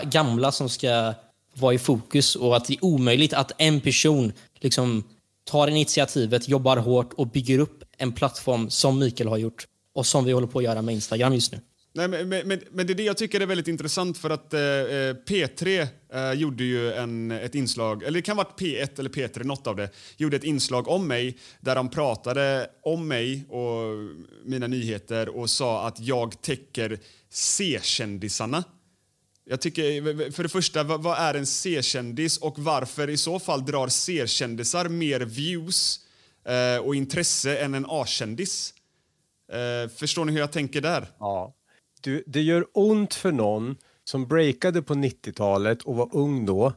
S8: gamla som ska vara i fokus och att det är omöjligt att en person liksom tar initiativet, jobbar hårt och bygger upp en plattform som Mikael har gjort och som vi håller på att göra med Instagram just nu.
S6: Nej, men, men, men det är det jag tycker är väldigt intressant för att eh, eh P3 eh, gjorde ju en, ett inslag, eller det kan vara P1 eller P3, något av det, gjorde ett inslag om mig där de pratade om mig och mina nyheter och sa att jag täcker C-kändisarna. Jag tycker, för det första, vad, vad är en C-kändis och varför i så fall drar C-kändisar mer views eh, och intresse än en A-kändis? Eh, förstår ni hur jag tänker där?
S7: Ja. Du, det gör ont för någon som breakade på 90-talet och var ung då.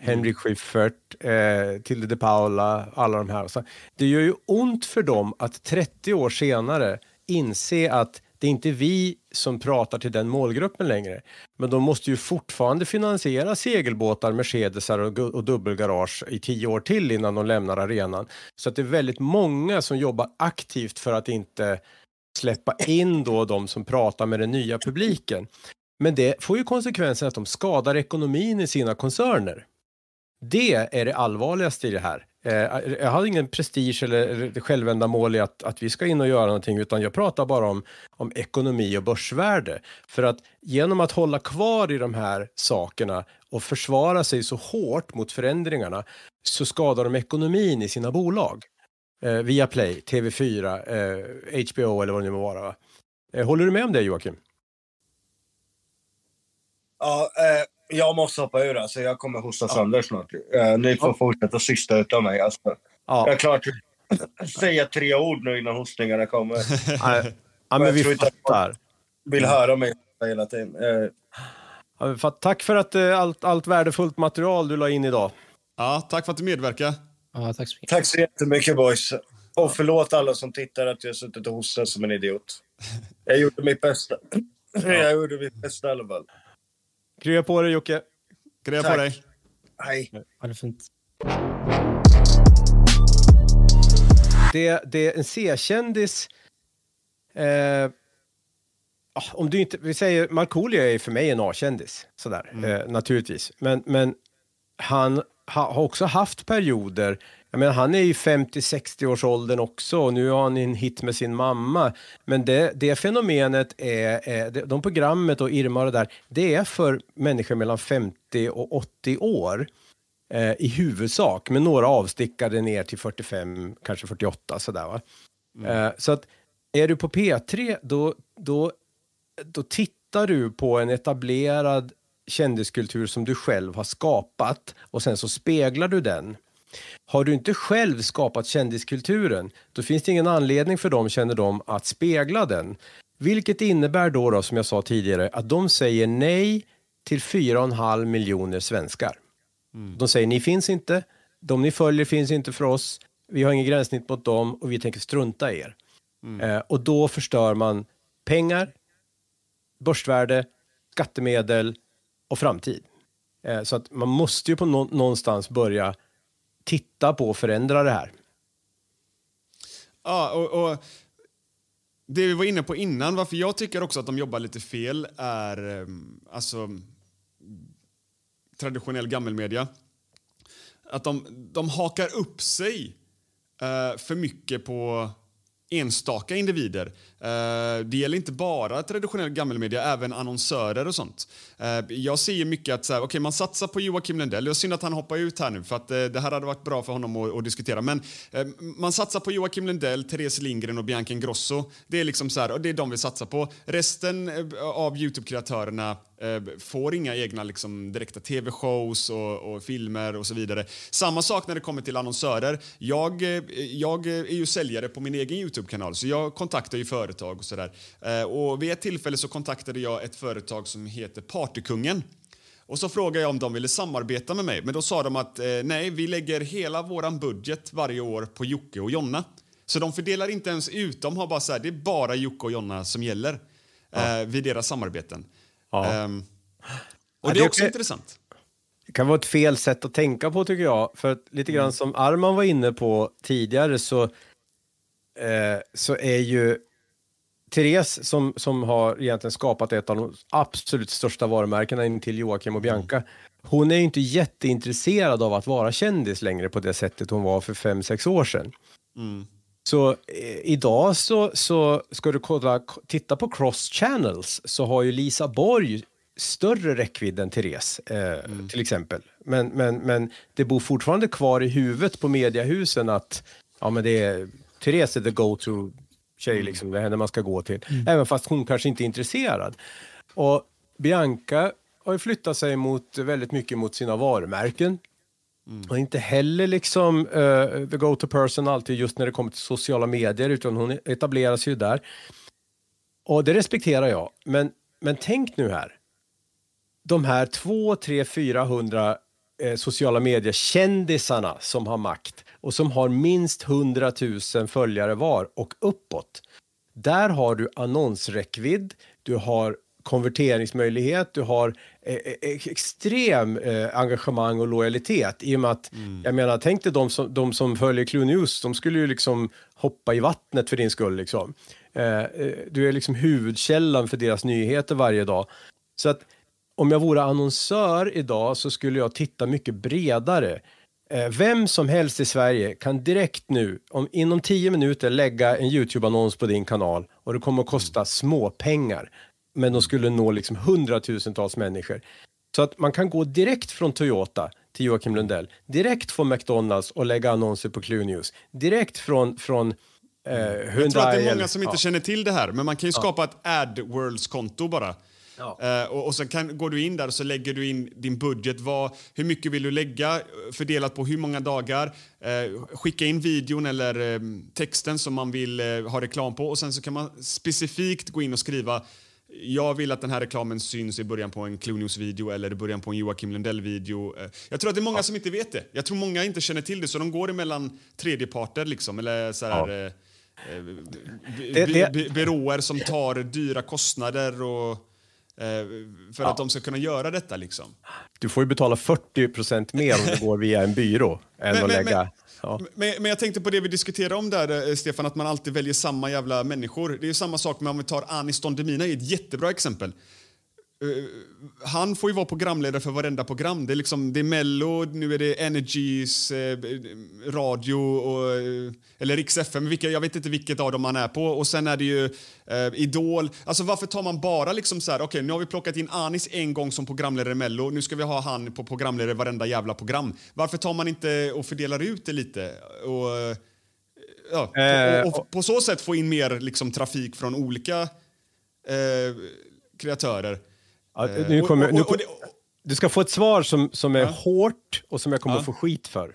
S7: Henrik Schyffert, eh, Tilde de Paula, alla de här. Det gör ju ont för dem att 30 år senare inse att det är inte vi som pratar till den målgruppen längre. Men de måste ju fortfarande finansiera segelbåtar, Mercedesar och, och dubbelgarage i tio år till innan de lämnar arenan. Så att det är väldigt många som jobbar aktivt för att inte släppa in då de som pratar med den nya publiken. Men det får ju konsekvensen att de skadar ekonomin i sina koncerner. Det är det allvarligaste i det här. Eh, jag har ingen prestige eller självändamål i att, att vi ska in och göra någonting utan jag pratar bara om, om ekonomi och börsvärde. För att genom att hålla kvar i de här sakerna och försvara sig så hårt mot förändringarna så skadar de ekonomin i sina bolag. Eh, via Play, TV4, eh, HBO eller vad det nu må vara. Eh, håller du med om det Joakim?
S5: Ja, eh Jag måste hoppa ur alltså. Jag kommer hosta sönder snart. Uh, ni får fortsätta systa utav mig. Alltså.
S7: Ja.
S5: Jag är klart säga tre ord nu innan hostningarna kommer. *laughs*
S7: Nej, ja, men vi
S5: tror inte-
S7: fattar.
S5: Vill höra mig hela tiden. Eh,
S7: Ja. Tack för att eh, allt, allt värdefullt material du la in idag.
S6: Ja, tack för att du medverkar.
S8: Ja, tack så mycket.
S5: tack så jättemycket boys. Och förlåt alla som tittar att jag har suttit och hostat som en idiot. *laughs* Jag gjorde mitt bästa. Jag gjorde mitt bästa i alla fall.
S7: Krya på dig Jocke.
S6: Krya på dig.
S5: Hej.
S8: Ha det fint.
S7: Det, det en C-kändis... Eh, ah, om du inte, vi säger, Markoolio är för mig en A-kändis, sådär, eh, naturligtvis. Men, men han ha, har också haft perioder, jag menar han är ju 50-60 års åldern också och nu har han en hit med sin mamma. Men det, det fenomenet är, är de programmet och Irma och det där, det är för människor mellan 50 och 80 år eh, i huvudsak, med några avstickare ner till 45, kanske 48 sådär va. Eh, så att är du på P3 då, då, då tittar du på en etablerad kändiskultur som du själv har skapat och sen så speglar du den. Har du inte själv skapat kändiskulturen, då finns det ingen anledning för dem, känner de, att spegla den. Vilket innebär då, då som jag sa tidigare, att de säger nej till 4,5 miljoner svenskar. De säger ni finns inte, de ni följer finns inte för oss, vi har ingen gränssnitt mot dem och vi tänker strunta i er. Eh, och då förstör man pengar, börsvärde, skattemedel och framtid. Eh, så att man måste ju på nå- någonstans börja titta på och förändra det här.
S6: Ja, och, och det vi var inne på innan, varför jag tycker också att de jobbar lite fel, är ehm, alltså traditionell gammelmedia. Att de, de hakar upp sig eh, för mycket på enstaka individer. Eh, det gäller inte bara traditionell gammelmedia, även annonsörer och sånt. Eh, jag ser mycket att så här, okay, man satsar på Joakim Lundell. Det är synd att han hoppar ut här nu, för att eh, det här hade varit bra för honom att, att diskutera. Men man satsar på Joakim Lundell, Therese Lindgren och Bianca Ingrosso. Det är liksom så här, och det är de vi satsar på. Resten av Youtube-kreatörerna får inga egna liksom, direkta tv-shows och, och filmer och så vidare. Samma sak när det kommer till annonsörer. Jag, jag är ju säljare på min egen Youtube-kanal så jag kontaktar ju företag och sådär. Eh, och vid ett tillfälle så kontaktade jag ett företag som heter Partykungen. Och så frågade jag om de ville samarbeta med mig, men då sa de att eh, nej, vi lägger hela våran budget varje år på Jocke och Jonna. Så de fördelar inte ens ut, de har bara så här, det är bara Jocke och Jonna som gäller eh, vid deras samarbeten.
S7: Ja.
S6: Ehm, och
S7: Ja,
S6: det
S7: det
S6: är också
S7: okej.
S6: intressant.
S7: Det kan vara ett fel sätt att tänka på tycker jag. För att lite grann som Arman var inne på tidigare så, eh, så är ju Therese som, som har egentligen skapat ett av de absolut största varumärkena in till Joakim och Bianca. Hon är ju inte jätteintresserad av att vara kändis längre på det sättet hon var för fem sex år sedan. Så eh, idag så, så ska du kolla, titta på cross channels så har ju Lisa Borg större räckvidd än Therese eh, till exempel. Men, men, men det bor fortfarande kvar i huvudet på mediahusen att ja, men det är, Therese är the go-to tjej, liksom, det är henne man ska gå till. Även fast hon kanske inte är intresserad. Och Bianca har ju flyttat sig mot, väldigt mycket mot sina varumärken. Och inte heller liksom uh, the go-to person alltid just när det kommer till sociala medier, utan hon etablerar sig ju där. Och det respekterar jag. Men, men tänk nu här. De här 2, 3, 400 eh, sociala mediekändisarna som har makt och som har minst 100 000 följare var och uppåt. Där har du annonsräckvidd, du har konverteringsmöjlighet, du har eh, eh, extrem eh, engagemang och lojalitet i och med att, jag menar, tänk dig de som, de som följer Clue News, de skulle ju liksom hoppa i vattnet för din skull liksom. Du är liksom huvudkällan för deras nyheter varje dag. Så att om jag vore annonsör idag så skulle jag titta mycket bredare. Eh, Vem som helst i Sverige kan direkt nu, om, inom 10 minuter, lägga en YouTube-annons på din kanal och det kommer att kosta små pengar. Men de skulle nå liksom hundratusentals människor. Så att man kan gå direkt från Toyota till Joakim Lundell, direkt från McDonalds och lägga annonser på Clue News, direkt från, från Hyundai
S6: Jag tror att det är många som inte
S7: ja.
S6: känner till det här, men man kan ju skapa ett AdWords-konto bara.
S7: Ja.
S6: Eh, och, och sen kan, går du in där och så lägger du in din budget. Vad, hur mycket vill du lägga eh, fördelat på hur många dagar? Eh, skicka in videon eller eh, texten som man vill ha reklam på och sen så kan man specifikt gå in och skriva jag vill att den här reklamen syns i början på en Clunews-video eller i början på en Joakim Lundell-video. Jag tror att det är många som inte vet det. Jag tror många inte känner till det, så de går emellan tredjeparter liksom, eller så här,
S7: Ja.
S6: eh, byråer som tar dyra kostnader och, eh, för att de ska kunna göra detta. Liksom.
S7: Du får ju betala 40% mer om det går via en byrå än
S6: Men-
S7: att
S6: men-
S7: lägga...
S6: men-
S7: ja.
S6: Men, men jag tänkte på det vi diskuterade om där, eh, Stefan, att man alltid väljer samma jävla människor. Det är ju samma sak med om vi tar Anis Don Demina, är ett jättebra exempel. Eh, han får ju vara programledare för varenda program. Det är, liksom, det är Mello, nu är det Energys eh, radio och, eh, eller Rix FM, vilka, jag vet inte vilket av dem han är på. Och sen är det ju eh, Idol. Alltså varför tar man bara liksom så här, okej nu har vi plockat in Anis en gång som programledare i Mello, nu ska vi ha han på programledare i varenda jävla program. Varför tar man inte och fördelar ut det lite? Och, eh, ja,
S7: Eh,
S6: och, och på så sätt få in mer liksom, trafik från olika eh, kreatörer.
S7: Ja,
S6: Eh,
S7: nu kommer, nu du ska få ett svar som, som är
S6: Ja.
S7: hårt och som jag kommer
S6: Ja.
S7: att få skit för.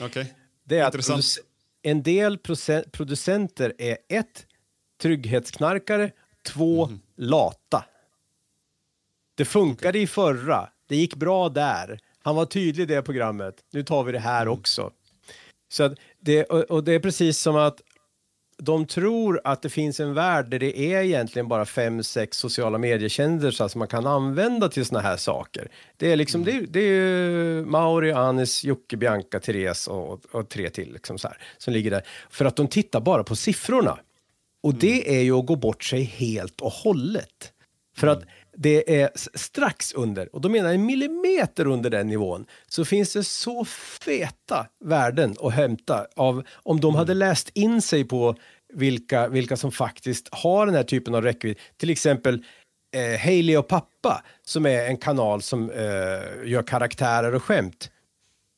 S6: Okej.
S7: Det är att
S6: Intressant.
S7: produc- en del producenter är ett, trygghetsknarkare, två,
S6: Mhm.
S7: lata. Det funkade i förra, det gick bra där. Han var tydlig i det programmet, nu tar vi det här
S6: Mm.
S7: också. Så att det, och, och det är precis som att de tror att det finns en värld där det är egentligen bara fem, sex sociala mediekändisar som man kan använda till såna här saker. Det är liksom, det, det är ju Mauri, Anis, Jocke, Bianca, Therese och, och tre till liksom så här, som ligger där. För att de tittar bara på siffrorna. Och det är ju att gå bort sig helt och hållet. För att det är strax under, och då menar jag en millimeter under den nivån, så finns det så feta värden att hämta av om de hade läst in sig på vilka, vilka som faktiskt har den här typen av räckvidd. Till exempel eh, Hailey och pappa, som är en kanal som eh, gör karaktärer och skämt.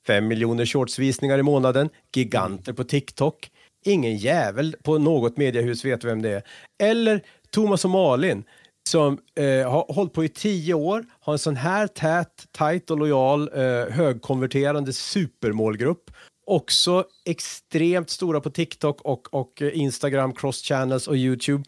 S7: Fem miljoner shortsvisningar i månaden, giganter på TikTok. Ingen jävel på något mediehus vet vem det är. Eller Thomas och Malin som eh, har hållit på i tio år, har en sån här tät, tajt och lojal, eh, högkonverterande supermålgrupp. Också extremt stora på TikTok och, och eh, Instagram, cross channels och YouTube.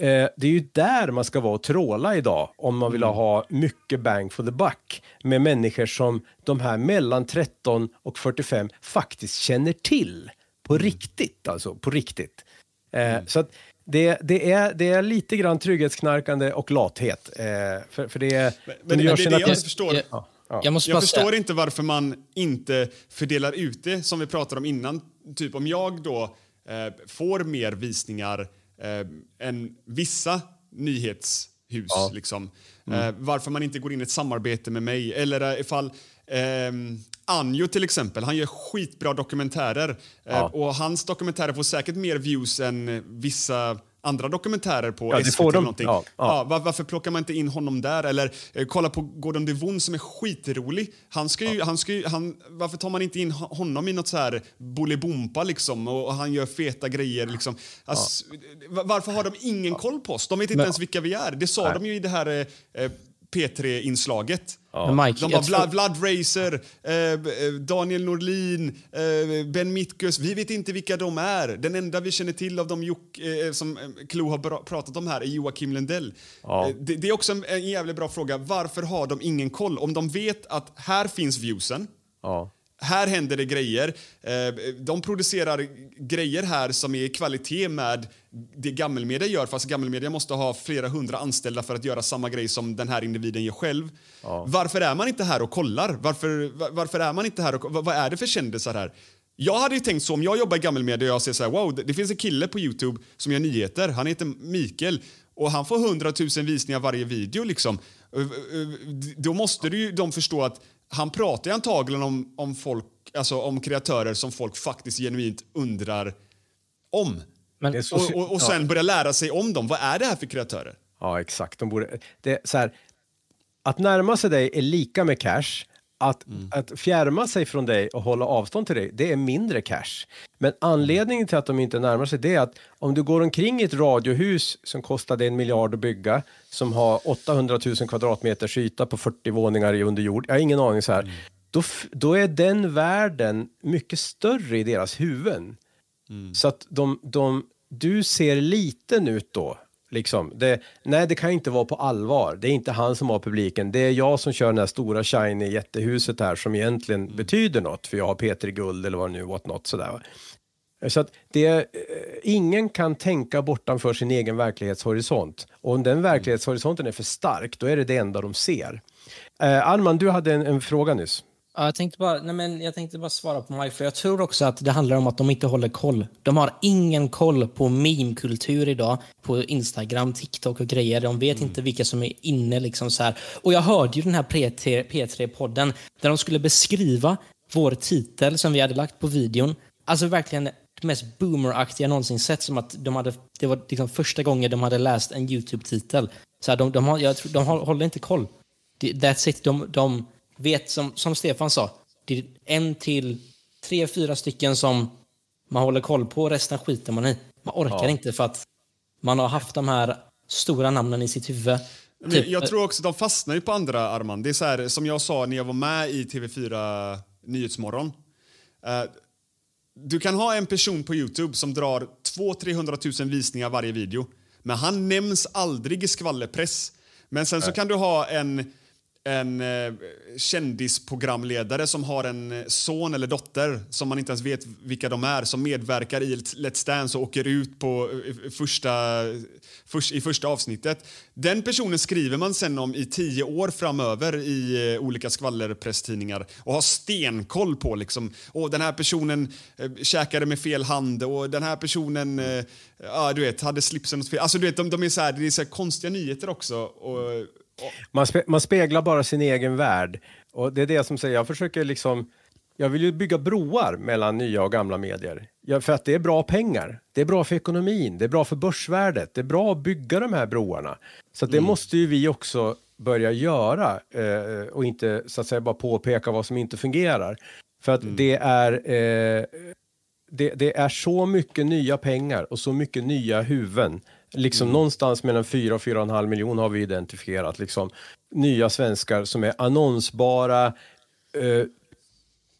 S7: Eh, det är ju där man ska vara och tråla idag om man vill ha mycket bang for the buck med människor som de här mellan 13 och 45 faktiskt känner till på riktigt, alltså på riktigt. Eh, Så att det, det, är, det är lite grann trygghetsknarkande och lathet. Eh, för, för det är...
S6: Men, men det är det jag förstår.
S8: Jag,
S7: Ja, ja.
S8: jag måste
S6: Jag
S8: bara
S6: förstår inte varför man inte fördelar ut det som vi pratade om innan. Typ om jag då eh, får mer visningar eh, än vissa nyhetshus. Liksom. Eh, varför man inte går in i ett samarbete med mig. Eller eh, ifall ehm, Anjo till exempel, han gör skitbra dokumentärer. Eh,
S7: Ja.
S6: Och hans dokumentärer får säkert mer views än eh, vissa andra dokumentärer på
S7: Ja,
S6: SVT
S7: får de.
S6: eller någonting.
S7: Ja, ja.
S6: Ja, var, varför plockar man inte in honom där? Eller eh, kolla på Gordon Devon som är skitrolig. Han ska ju, han ska ju, han, varför tar man inte in ho- honom i något så här bolibompa liksom och, och han gör feta grejer liksom. Alltså, va- Varför har de ingen koll på oss? De vet inte
S8: Men-
S6: ens vilka vi är. Det sa de ju i det här eh, eh, P3-inslaget.
S8: Men Mike,
S6: De var
S8: tror-
S6: Vlad, Vlad Racer, eh, eh, Daniel Norlin, eh, Ben Mitkus. Vi vet inte vilka de är. Den enda vi känner till av de Jock, eh, som eh, Klo har pratat om här är Joakim Lundell.
S7: Ja.
S6: Eh, det, det är också en, en jävligt bra fråga. Varför har de ingen koll? Om de vet att här finns viewsen,
S7: Ja.
S6: Här händer det grejer. Eh, De producerar grejer här som är i kvalitet med det gammelmedia gör fast gammelmedia måste ha flera hundra anställda för att göra samma grej som den här individen gör själv. Varför är man inte här och kollar? Varför, va- varför är man inte här och vad, är det för kändisar här? Jag hade ju tänkt så om jag jobbar i gammelmedia och jag ser så här, wow, det, finns en kille på Youtube som gör nyheter. Han heter Mikael och han får 100 000 visningar varje video liksom. Eh, eh, Då måste du ju de förstå att han pratar ju antagligen om, om folk, alltså om kreatörer som folk faktiskt genuint undrar om.
S7: Så-
S6: Och, och, och sen
S7: ja.
S6: börja lära sig om dem. Vad är det här för kreatörer?
S7: Ja, exakt. De borde, det, så här, att närma sig dig är lika med cash. Att, att fjärma sig från dig och hålla avstånd till dig, det är mindre cash. Men anledningen till att de inte närmar sig det är att om du går omkring i ett radiohus som kostade en miljard att bygga, som har 800 000 kvadratmeters yta på 40 våningar i under jord, jag har ingen aning så här, då, f- då är den världen mycket större i deras huvuden. Så att de, de, du ser liten ut då. Liksom. Det, nej, det kan inte vara på allvar. Det är inte han som har publiken. Det är jag som kör det här stora shiny jättehuset här som egentligen betyder något. För jag har P3 Guld eller vad det nu what not sådär. Så att det, eh, ingen kan tänka bortanför sin egen verklighetshorisont. Och om den verklighetshorisonten är för stark, då är det det enda de ser. Eh, Arman, du hade en, en fråga nyss.
S8: Ja, jag, tänkte bara, nej men jag tänkte bara svara på Mike, för jag tror också att det handlar om att de inte håller koll. De har ingen koll på meme-kultur idag, på Instagram, TikTok och grejer. De vet inte vilka som är inne. Liksom så här. Och jag hörde ju den här P3 P3-podden där de skulle beskriva vår titel som vi hade lagt på videon. Alltså verkligen det mest boomeraktiga någonsin sett. Som att de hade, det var liksom första gången de hade läst en YouTube-titel. Så här, de, de, har, jag tror, de håller inte koll. That's it. De, de vet, som, som Stefan sa, det är en till tre, fyra stycken som man håller koll på, resten skiter man i. Man orkar inte för att man har haft de här stora namnen i sitt huvud. Typ,
S6: jag tror också de fastnar ju på andra Arman. Det är så här, som jag sa när jag var med i TV4 Nyhetsmorgon. Eh, du kan ha en person på Youtube som drar 200-300 000 visningar varje video. Men han nämns aldrig i skvallerpress. Men sen så kan du ha en, en eh, kändisprogramledare som har en eh, son eller dotter som man inte ens vet vilka de är som medverkar i Let's Dance och åker ut på eh, första, först, i första avsnittet. Den personen skriver man sen om i tio år framöver i eh, olika skvallerpresstidningar och har stenkoll på liksom, och den här personen eh, käkade med fel hand och den här personen eh, ja, du vet, hade slipsen åt fel. Alltså du vet, de, de är så här, det är så här konstiga nyheter också. Och,
S7: man, spe, man speglar bara sin egen värld. Och det är det som säger, jag försöker liksom, jag vill ju bygga broar mellan nya och gamla medier. Ja, för att det är bra pengar. Det är bra för ekonomin, det är bra för börsvärdet. Det är bra att bygga de här broarna. Så det måste ju vi också börja göra eh, och inte så att säga bara påpeka vad som inte fungerar. För att det är eh, det, det är så mycket nya pengar och så mycket nya huvuden. Liksom någonstans mellan 4 och 4,5 miljoner har vi identifierat. Liksom, nya svenskar som är annonsbara, eh,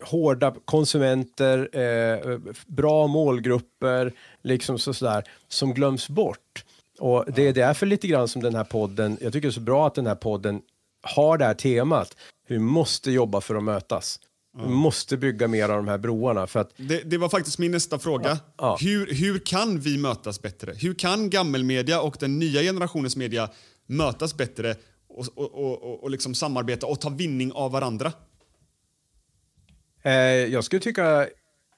S7: hårda konsumenter, eh, bra målgrupper, liksom så, sådär, som glöms bort. Och det är därför lite grann som den här podden, jag tycker det är så bra att den här podden har det här temat. Vi måste jobba för att mötas. Vi måste bygga mer av de här broarna. För att
S6: Det, det var faktiskt min nästa fråga.
S7: Ja.
S6: Hur, hur kan vi mötas bättre? Hur kan gammelmedia och den nya generationens media mötas bättre och, och, och, och, liksom samarbeta och ta vinning av varandra?
S7: Eh, jag skulle tycka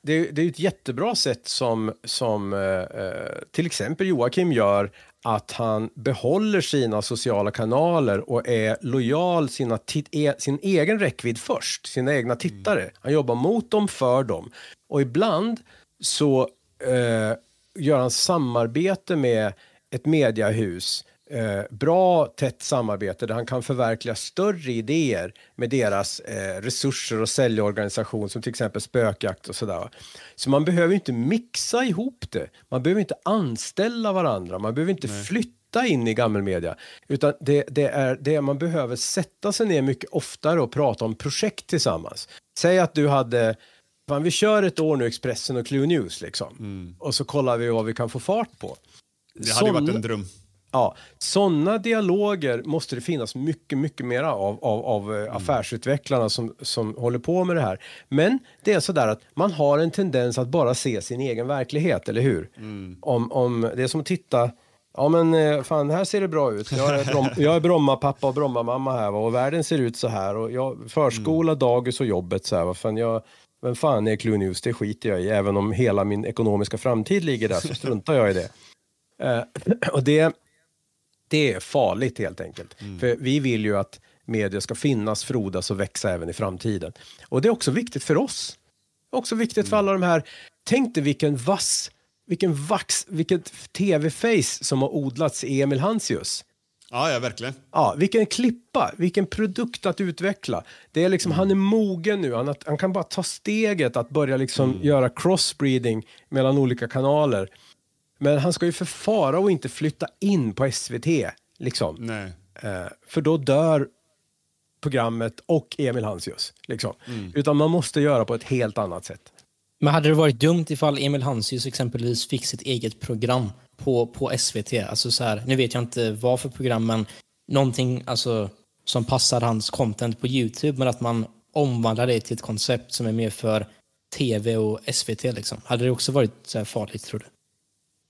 S7: det, det är ett jättebra sätt som, som eh, eh, till exempel Joakim gör att han behåller sina sociala kanaler och är lojal sina e, sin egen räckvidd först, sina egna tittare. Han jobbar mot dem, för dem. Och ibland så eh, gör han samarbete med ett mediahus eh, bra tätt samarbete där han kan förverkliga större idéer med deras eh, resurser och säljorganisation som till exempel spökjakt och sådär. Så man behöver inte mixa ihop det. Man behöver inte anställa varandra. Man behöver inte flytta in i gammelmedia. Utan det, det är det man behöver sätta sig ner mycket oftare och prata om projekt tillsammans. Säg att du hade Fan, vi kör ett år nu, Expressen och Clue News liksom. Och så kollar vi vad vi kan få fart på.
S6: Det hade ju varit en dröm.
S7: Ja, sådana dialoger måste det finnas mycket, mycket mera av, av, av eh, affärsutvecklarna som, som håller på med det här. Men det är sådär att man har en tendens att bara se sin egen verklighet, eller hur? Om, om, det är som att titta Ja men eh, fan, här ser det bra ut. Jag är, Brom, *laughs* jag är Bromma-pappa och Bromma-mamma här va? och världen ser ut så här. Och jag, förskola, dagis och jobbet så här. Va? Fan, jag, vem fan är Clue News? Det skiter jag i. Även om hela min ekonomiska framtid ligger där så struntar jag i det. *laughs* Eh, *clears throat* och det, det är farligt helt enkelt. För vi vill ju att media ska finnas, frodas och växa även i framtiden. Och det är också viktigt för oss. Också viktigt för alla de här. Tänk dig vilken vass, vilken vax, vilket tv-face som har odlats i Emil Hansius.
S6: Ja, ja, verkligen.
S7: Ja, vilken klippa, vilken produkt att utveckla. Det är liksom, Han är mogen nu, han, han kan bara ta steget att börja liksom göra crossbreeding mellan olika kanaler. Men han ska ju förfara och inte flytta in på SVT. Liksom.
S6: Nej.
S7: Eh, för då dör programmet och Emil Hansius. Liksom. Utan man måste göra på ett helt annat sätt.
S8: Men hade det varit dumt ifall Emil Hansius exempelvis fick sitt eget program på, på SVT? Alltså så här, nu vet jag inte vad för program, men någonting alltså, som passar hans content på YouTube, men att man omvandlar det till ett koncept som är mer för TV och SVT. Liksom. Hade det också varit så här farligt, tror du?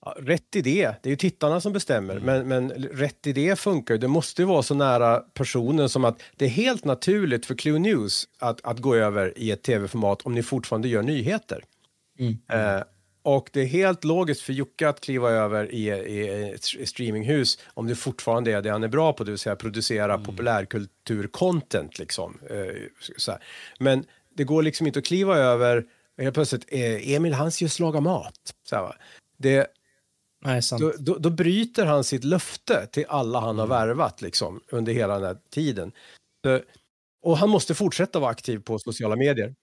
S7: Ja, rätt idé, det är ju tittarna som bestämmer, men, men rätt idé funkar ju. Det måste ju vara så nära personen som att det är helt naturligt för Clue News att, att gå över i ett tv-format om ni fortfarande gör nyheter. Eh, och det är helt logiskt för Jocke att kliva över i, i ett streaminghus om det fortfarande är det han är bra på, det vill säga producera populärkultur-content. Liksom. Eh. Men det går liksom inte att kliva över helt plötsligt, eh, Emil Hansius lagar mat. Så här, va. det,
S8: Nej, sant.
S7: då, då, då bryter han sitt löfte till alla han
S6: Mm.
S7: har värvat liksom, under hela den här tiden. Så, och han måste fortsätta vara aktiv på sociala medier.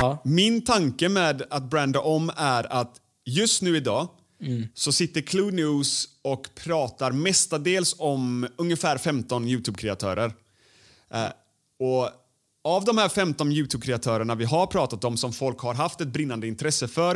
S8: Ja.
S6: Min tanke med att branda om är att just nu idag så sitter Clue News och pratar mestadels om ungefär 15 YouTube-kreatörer. Eh, och av de här 15 YouTube-kreatörerna vi har pratat om som folk har haft ett brinnande intresse för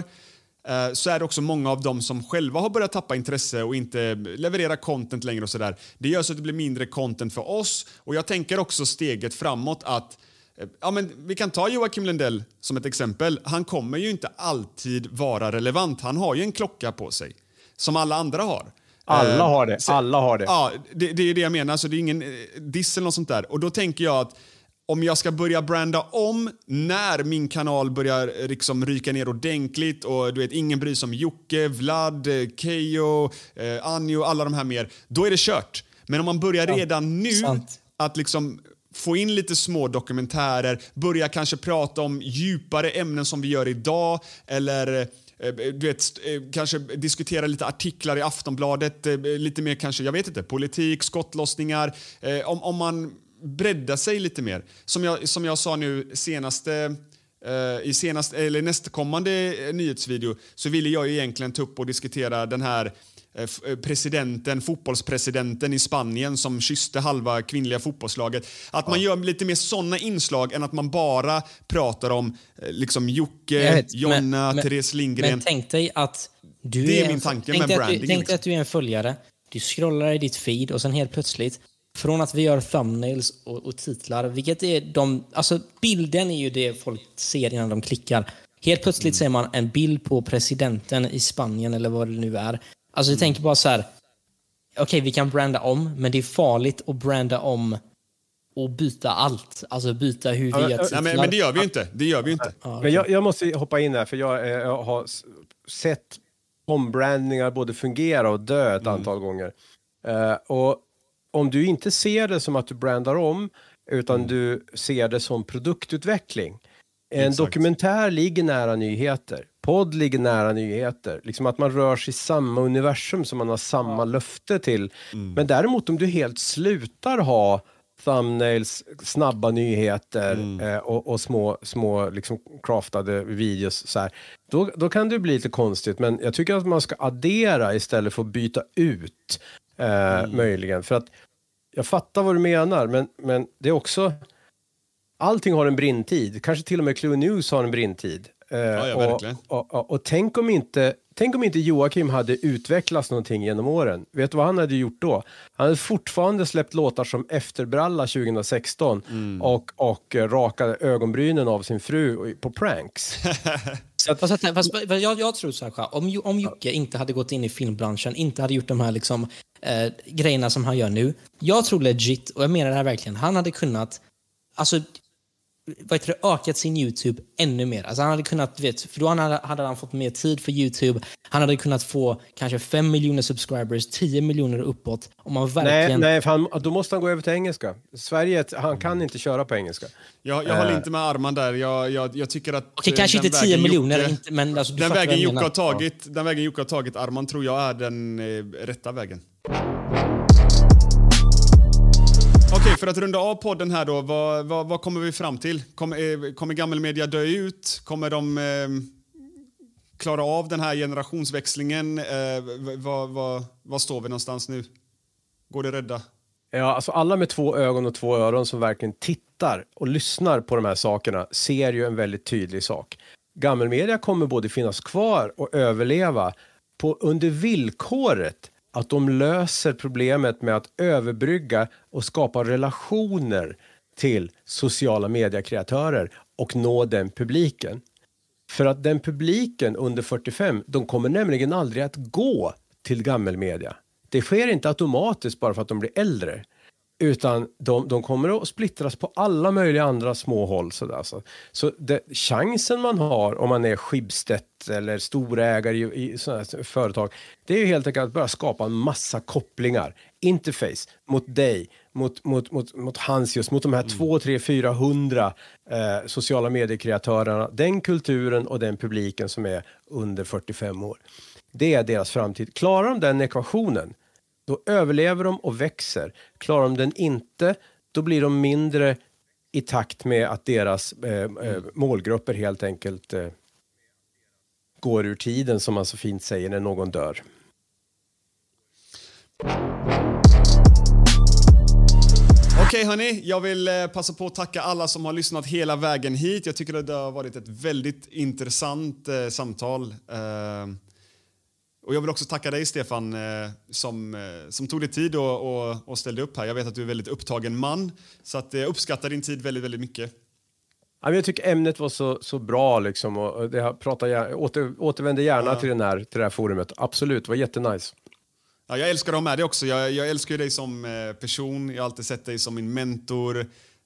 S6: eh, så är det också många av dem som själva har börjat tappa intresse och inte leverera content längre och sådär. Det gör så att det blir mindre content för oss och jag tänker också steget framåt att eh, Ja, men vi kan ta Joakim Lundell som ett exempel. Han kommer ju inte alltid vara relevant. Han har ju en klocka på sig, som alla andra har.
S7: Alla
S6: Eh,
S7: har det,
S6: så-
S7: alla har det.
S6: Ja, det, det är det jag menar. Så det är ingen diss eller något sånt där. Och då tänker jag att om jag ska börja branda om när min kanal börjar eh, liksom ryka ner ordentligt och du vet, ingen bryr sig om Jocke, Vlad, eh, Keyyo, eh, Anjo, alla de här mer, då är det kört. Men om man börjar redan nu
S8: sant.
S6: att liksom få in lite små dokumentärer, börja kanske prata om djupare ämnen som vi gör idag eller eh, du vet, kanske diskutera lite artiklar i Aftonbladet, lite mer kanske, jag vet inte, politik, skottlossningar. Om, om man breddar sig lite mer. Som jag, som jag sa nu senaste eh, i senast, eller nästkommande eh, nyhetsvideo så ville jag ju egentligen ta upp och diskutera den här eh, presidenten, fotbollspresidenten i Spanien som kysste halva kvinnliga fotbollslaget. Att man gör lite mer såna inslag än att man bara pratar om liksom Jocke,
S8: vet,
S6: Jonna,
S8: men-
S6: Therese Lindgren.
S8: Men tänk dig att du
S6: Det är
S8: en-
S6: min tanke
S8: tänk
S6: med
S8: dig att du,
S6: branding,
S8: Tänk dig
S6: liksom.
S8: att du är en följare, du scrollar i ditt feed och sen helt plötsligt, från att vi gör thumbnails och, och titlar, vilket är de... Alltså bilden är ju det folk ser innan de klickar. Helt plötsligt
S6: Mm.
S8: ser man en bild på presidenten i Spanien eller vad det nu är. Alltså
S6: Mm.
S8: jag tänker bara så här. okej vi kan branda om, men det är farligt att branda om och byta allt. Alltså byta hur vi
S7: Ja,
S8: gör
S7: men-
S8: titlar.
S6: Nej, men, men det gör vi ju inte. Det gör vi inte.
S7: Men jag, jag måste hoppa in här, för jag, eh, jag har sett ombrandningar både fungera och dö ett antal gånger. Eh, och om du inte ser det som att du brandar om, utan du ser det som produktutveckling. En
S6: Exakt.
S7: dokumentär ligger nära nyheter. Podd ligger nära nyheter. Liksom att man rör sig i samma universum som man har samma löfte till. Men däremot om du helt slutar ha thumbnails, snabba nyheter eh, och, och små, små liksom craftade videos så här. Då, då kan det bli lite konstigt, men jag tycker att man ska addera istället för att byta ut eh, möjligen. För att jag fattar vad du menar, men, men det är också allting har en brintid. Kanske till och med Clue News har en brintid. Eh,
S6: ja,
S7: och,
S6: verkligen.
S7: och, och, och tänk, om inte, tänk om inte Joakim hade utvecklats någonting genom åren. Vet du vad han hade gjort då? Han hade fortfarande släppt låtar som Efterbralla 2016
S6: Mm.
S7: och, och eh, rakade ögonbrynen av sin fru på pranks. *laughs*
S8: Så att, fast, fast, fast jag, jag tror så här, om, om Jocke inte hade gått in i filmbranschen, inte hade gjort de här liksom, eh, grejerna som han gör nu. Jag tror legit, och jag menar det här verkligen, han hade kunnat... Alltså, vad heter det, ökat sin YouTube ännu mer. Alltså han hade kunnat, vet, för då hade, hade han fått mer tid för YouTube. Han hade kunnat få kanske 5 miljoner subscribers, 10 miljoner uppåt. Om man verkligen...
S7: Nej, nej för han, då måste han gå över till engelska. Sverige, han kan inte köra på engelska.
S6: Jag, jag håller inte med Arman där. Jag, jag, jag tycker att...
S8: Okej,
S6: eh,
S8: kanske inte 10
S6: vägen
S8: miljoner,
S6: Jocke-
S8: inte, men alltså, du
S6: Den vägen, Jocke har tagit, den vägen Jocke har tagit, Arman, tror jag är den eh, rätta vägen. Okej, för att runda av podden här då, vad, vad, vad kommer vi fram till? Eh, kommer, kommer gammelmedia dö ut? Kommer de eh, klara av den här generationsväxlingen? Eh, vad, vad, vad står vi någonstans nu? Går det rädda?
S7: Ja, alltså alla med två ögon och två öron som verkligen tittar och lyssnar på de här sakerna ser ju en väldigt tydlig sak. Gammelmedia kommer både finnas kvar och överleva på, under villkoret att de löser problemet med att överbrygga och skapa relationer till sociala mediekreatörer och nå den publiken. För att den publiken under 45, de kommer nämligen aldrig att gå till gammelmedia. Det sker inte automatiskt bara för att de blir äldre. Utan de, de kommer att splittras på alla möjliga andra små håll. Sådär. Så, så det, chansen man har om man är Schibsted eller storägare i, i sådana här företag, det är ju helt enkelt att börja skapa en massa kopplingar. Interface mot dig, mot, mot, mot, mot Hansius, mot de här två, tre, fyra, hundra eh, sociala mediekreatörerna. Den kulturen och den publiken som är under 45 år. Det är deras framtid. Klarar de den ekvationen, då överlever de och växer. Klarar de den inte, då blir de mindre i takt med att deras eh, eh, målgrupper helt enkelt eh, går ur tiden, som man så fint säger när någon dör.
S6: Okej hörni, jag vill eh, passa på att tacka alla som har lyssnat hela vägen hit. Jag tycker att det har varit ett väldigt intressant eh, samtal. Eh, och jag vill också tacka dig Stefan eh, som, eh, som tog dig tid och, och, och ställde upp här. Jag vet att du är en väldigt upptagen man, så att, eh, jag uppskattar din tid väldigt, väldigt mycket.
S7: Ja, jag tycker ämnet var så, så bra liksom och det pratat, gär- åter, återvänder gärna till, den här, till det här forumet. Absolut, det var jättenice.
S6: Ja, jag älskar att ha med dig också. Jag, jag älskar dig som eh, person. Jag har alltid sett dig som min mentor.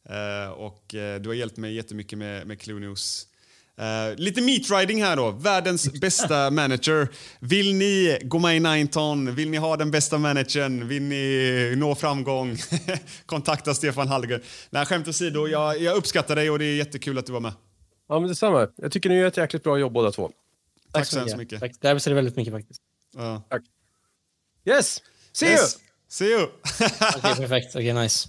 S6: Eh, och eh, du har hjälpt mig jättemycket med, med Clunews. Eh, lite meatriding här då. Världens bästa *laughs* manager. Vill ni gå med i Nineton? Vill ni ha den bästa managern? Vill ni nå framgång? *laughs* Kontakta Stefan Hallgren. Nej, skämt åsido. Jag, jag uppskattar dig och det är jättekul att du var med.
S7: Ja, men detsamma. Jag tycker ni gör ett jäkligt bra jobb båda två.
S6: Tack så hemskt mycket.
S8: Tack. Det här betyder väldigt mycket faktiskt.
S6: Ja.
S7: Tack. Yes! See
S6: Yes.
S7: you!
S6: See you!
S8: Okej, perfekt. Okej, nice.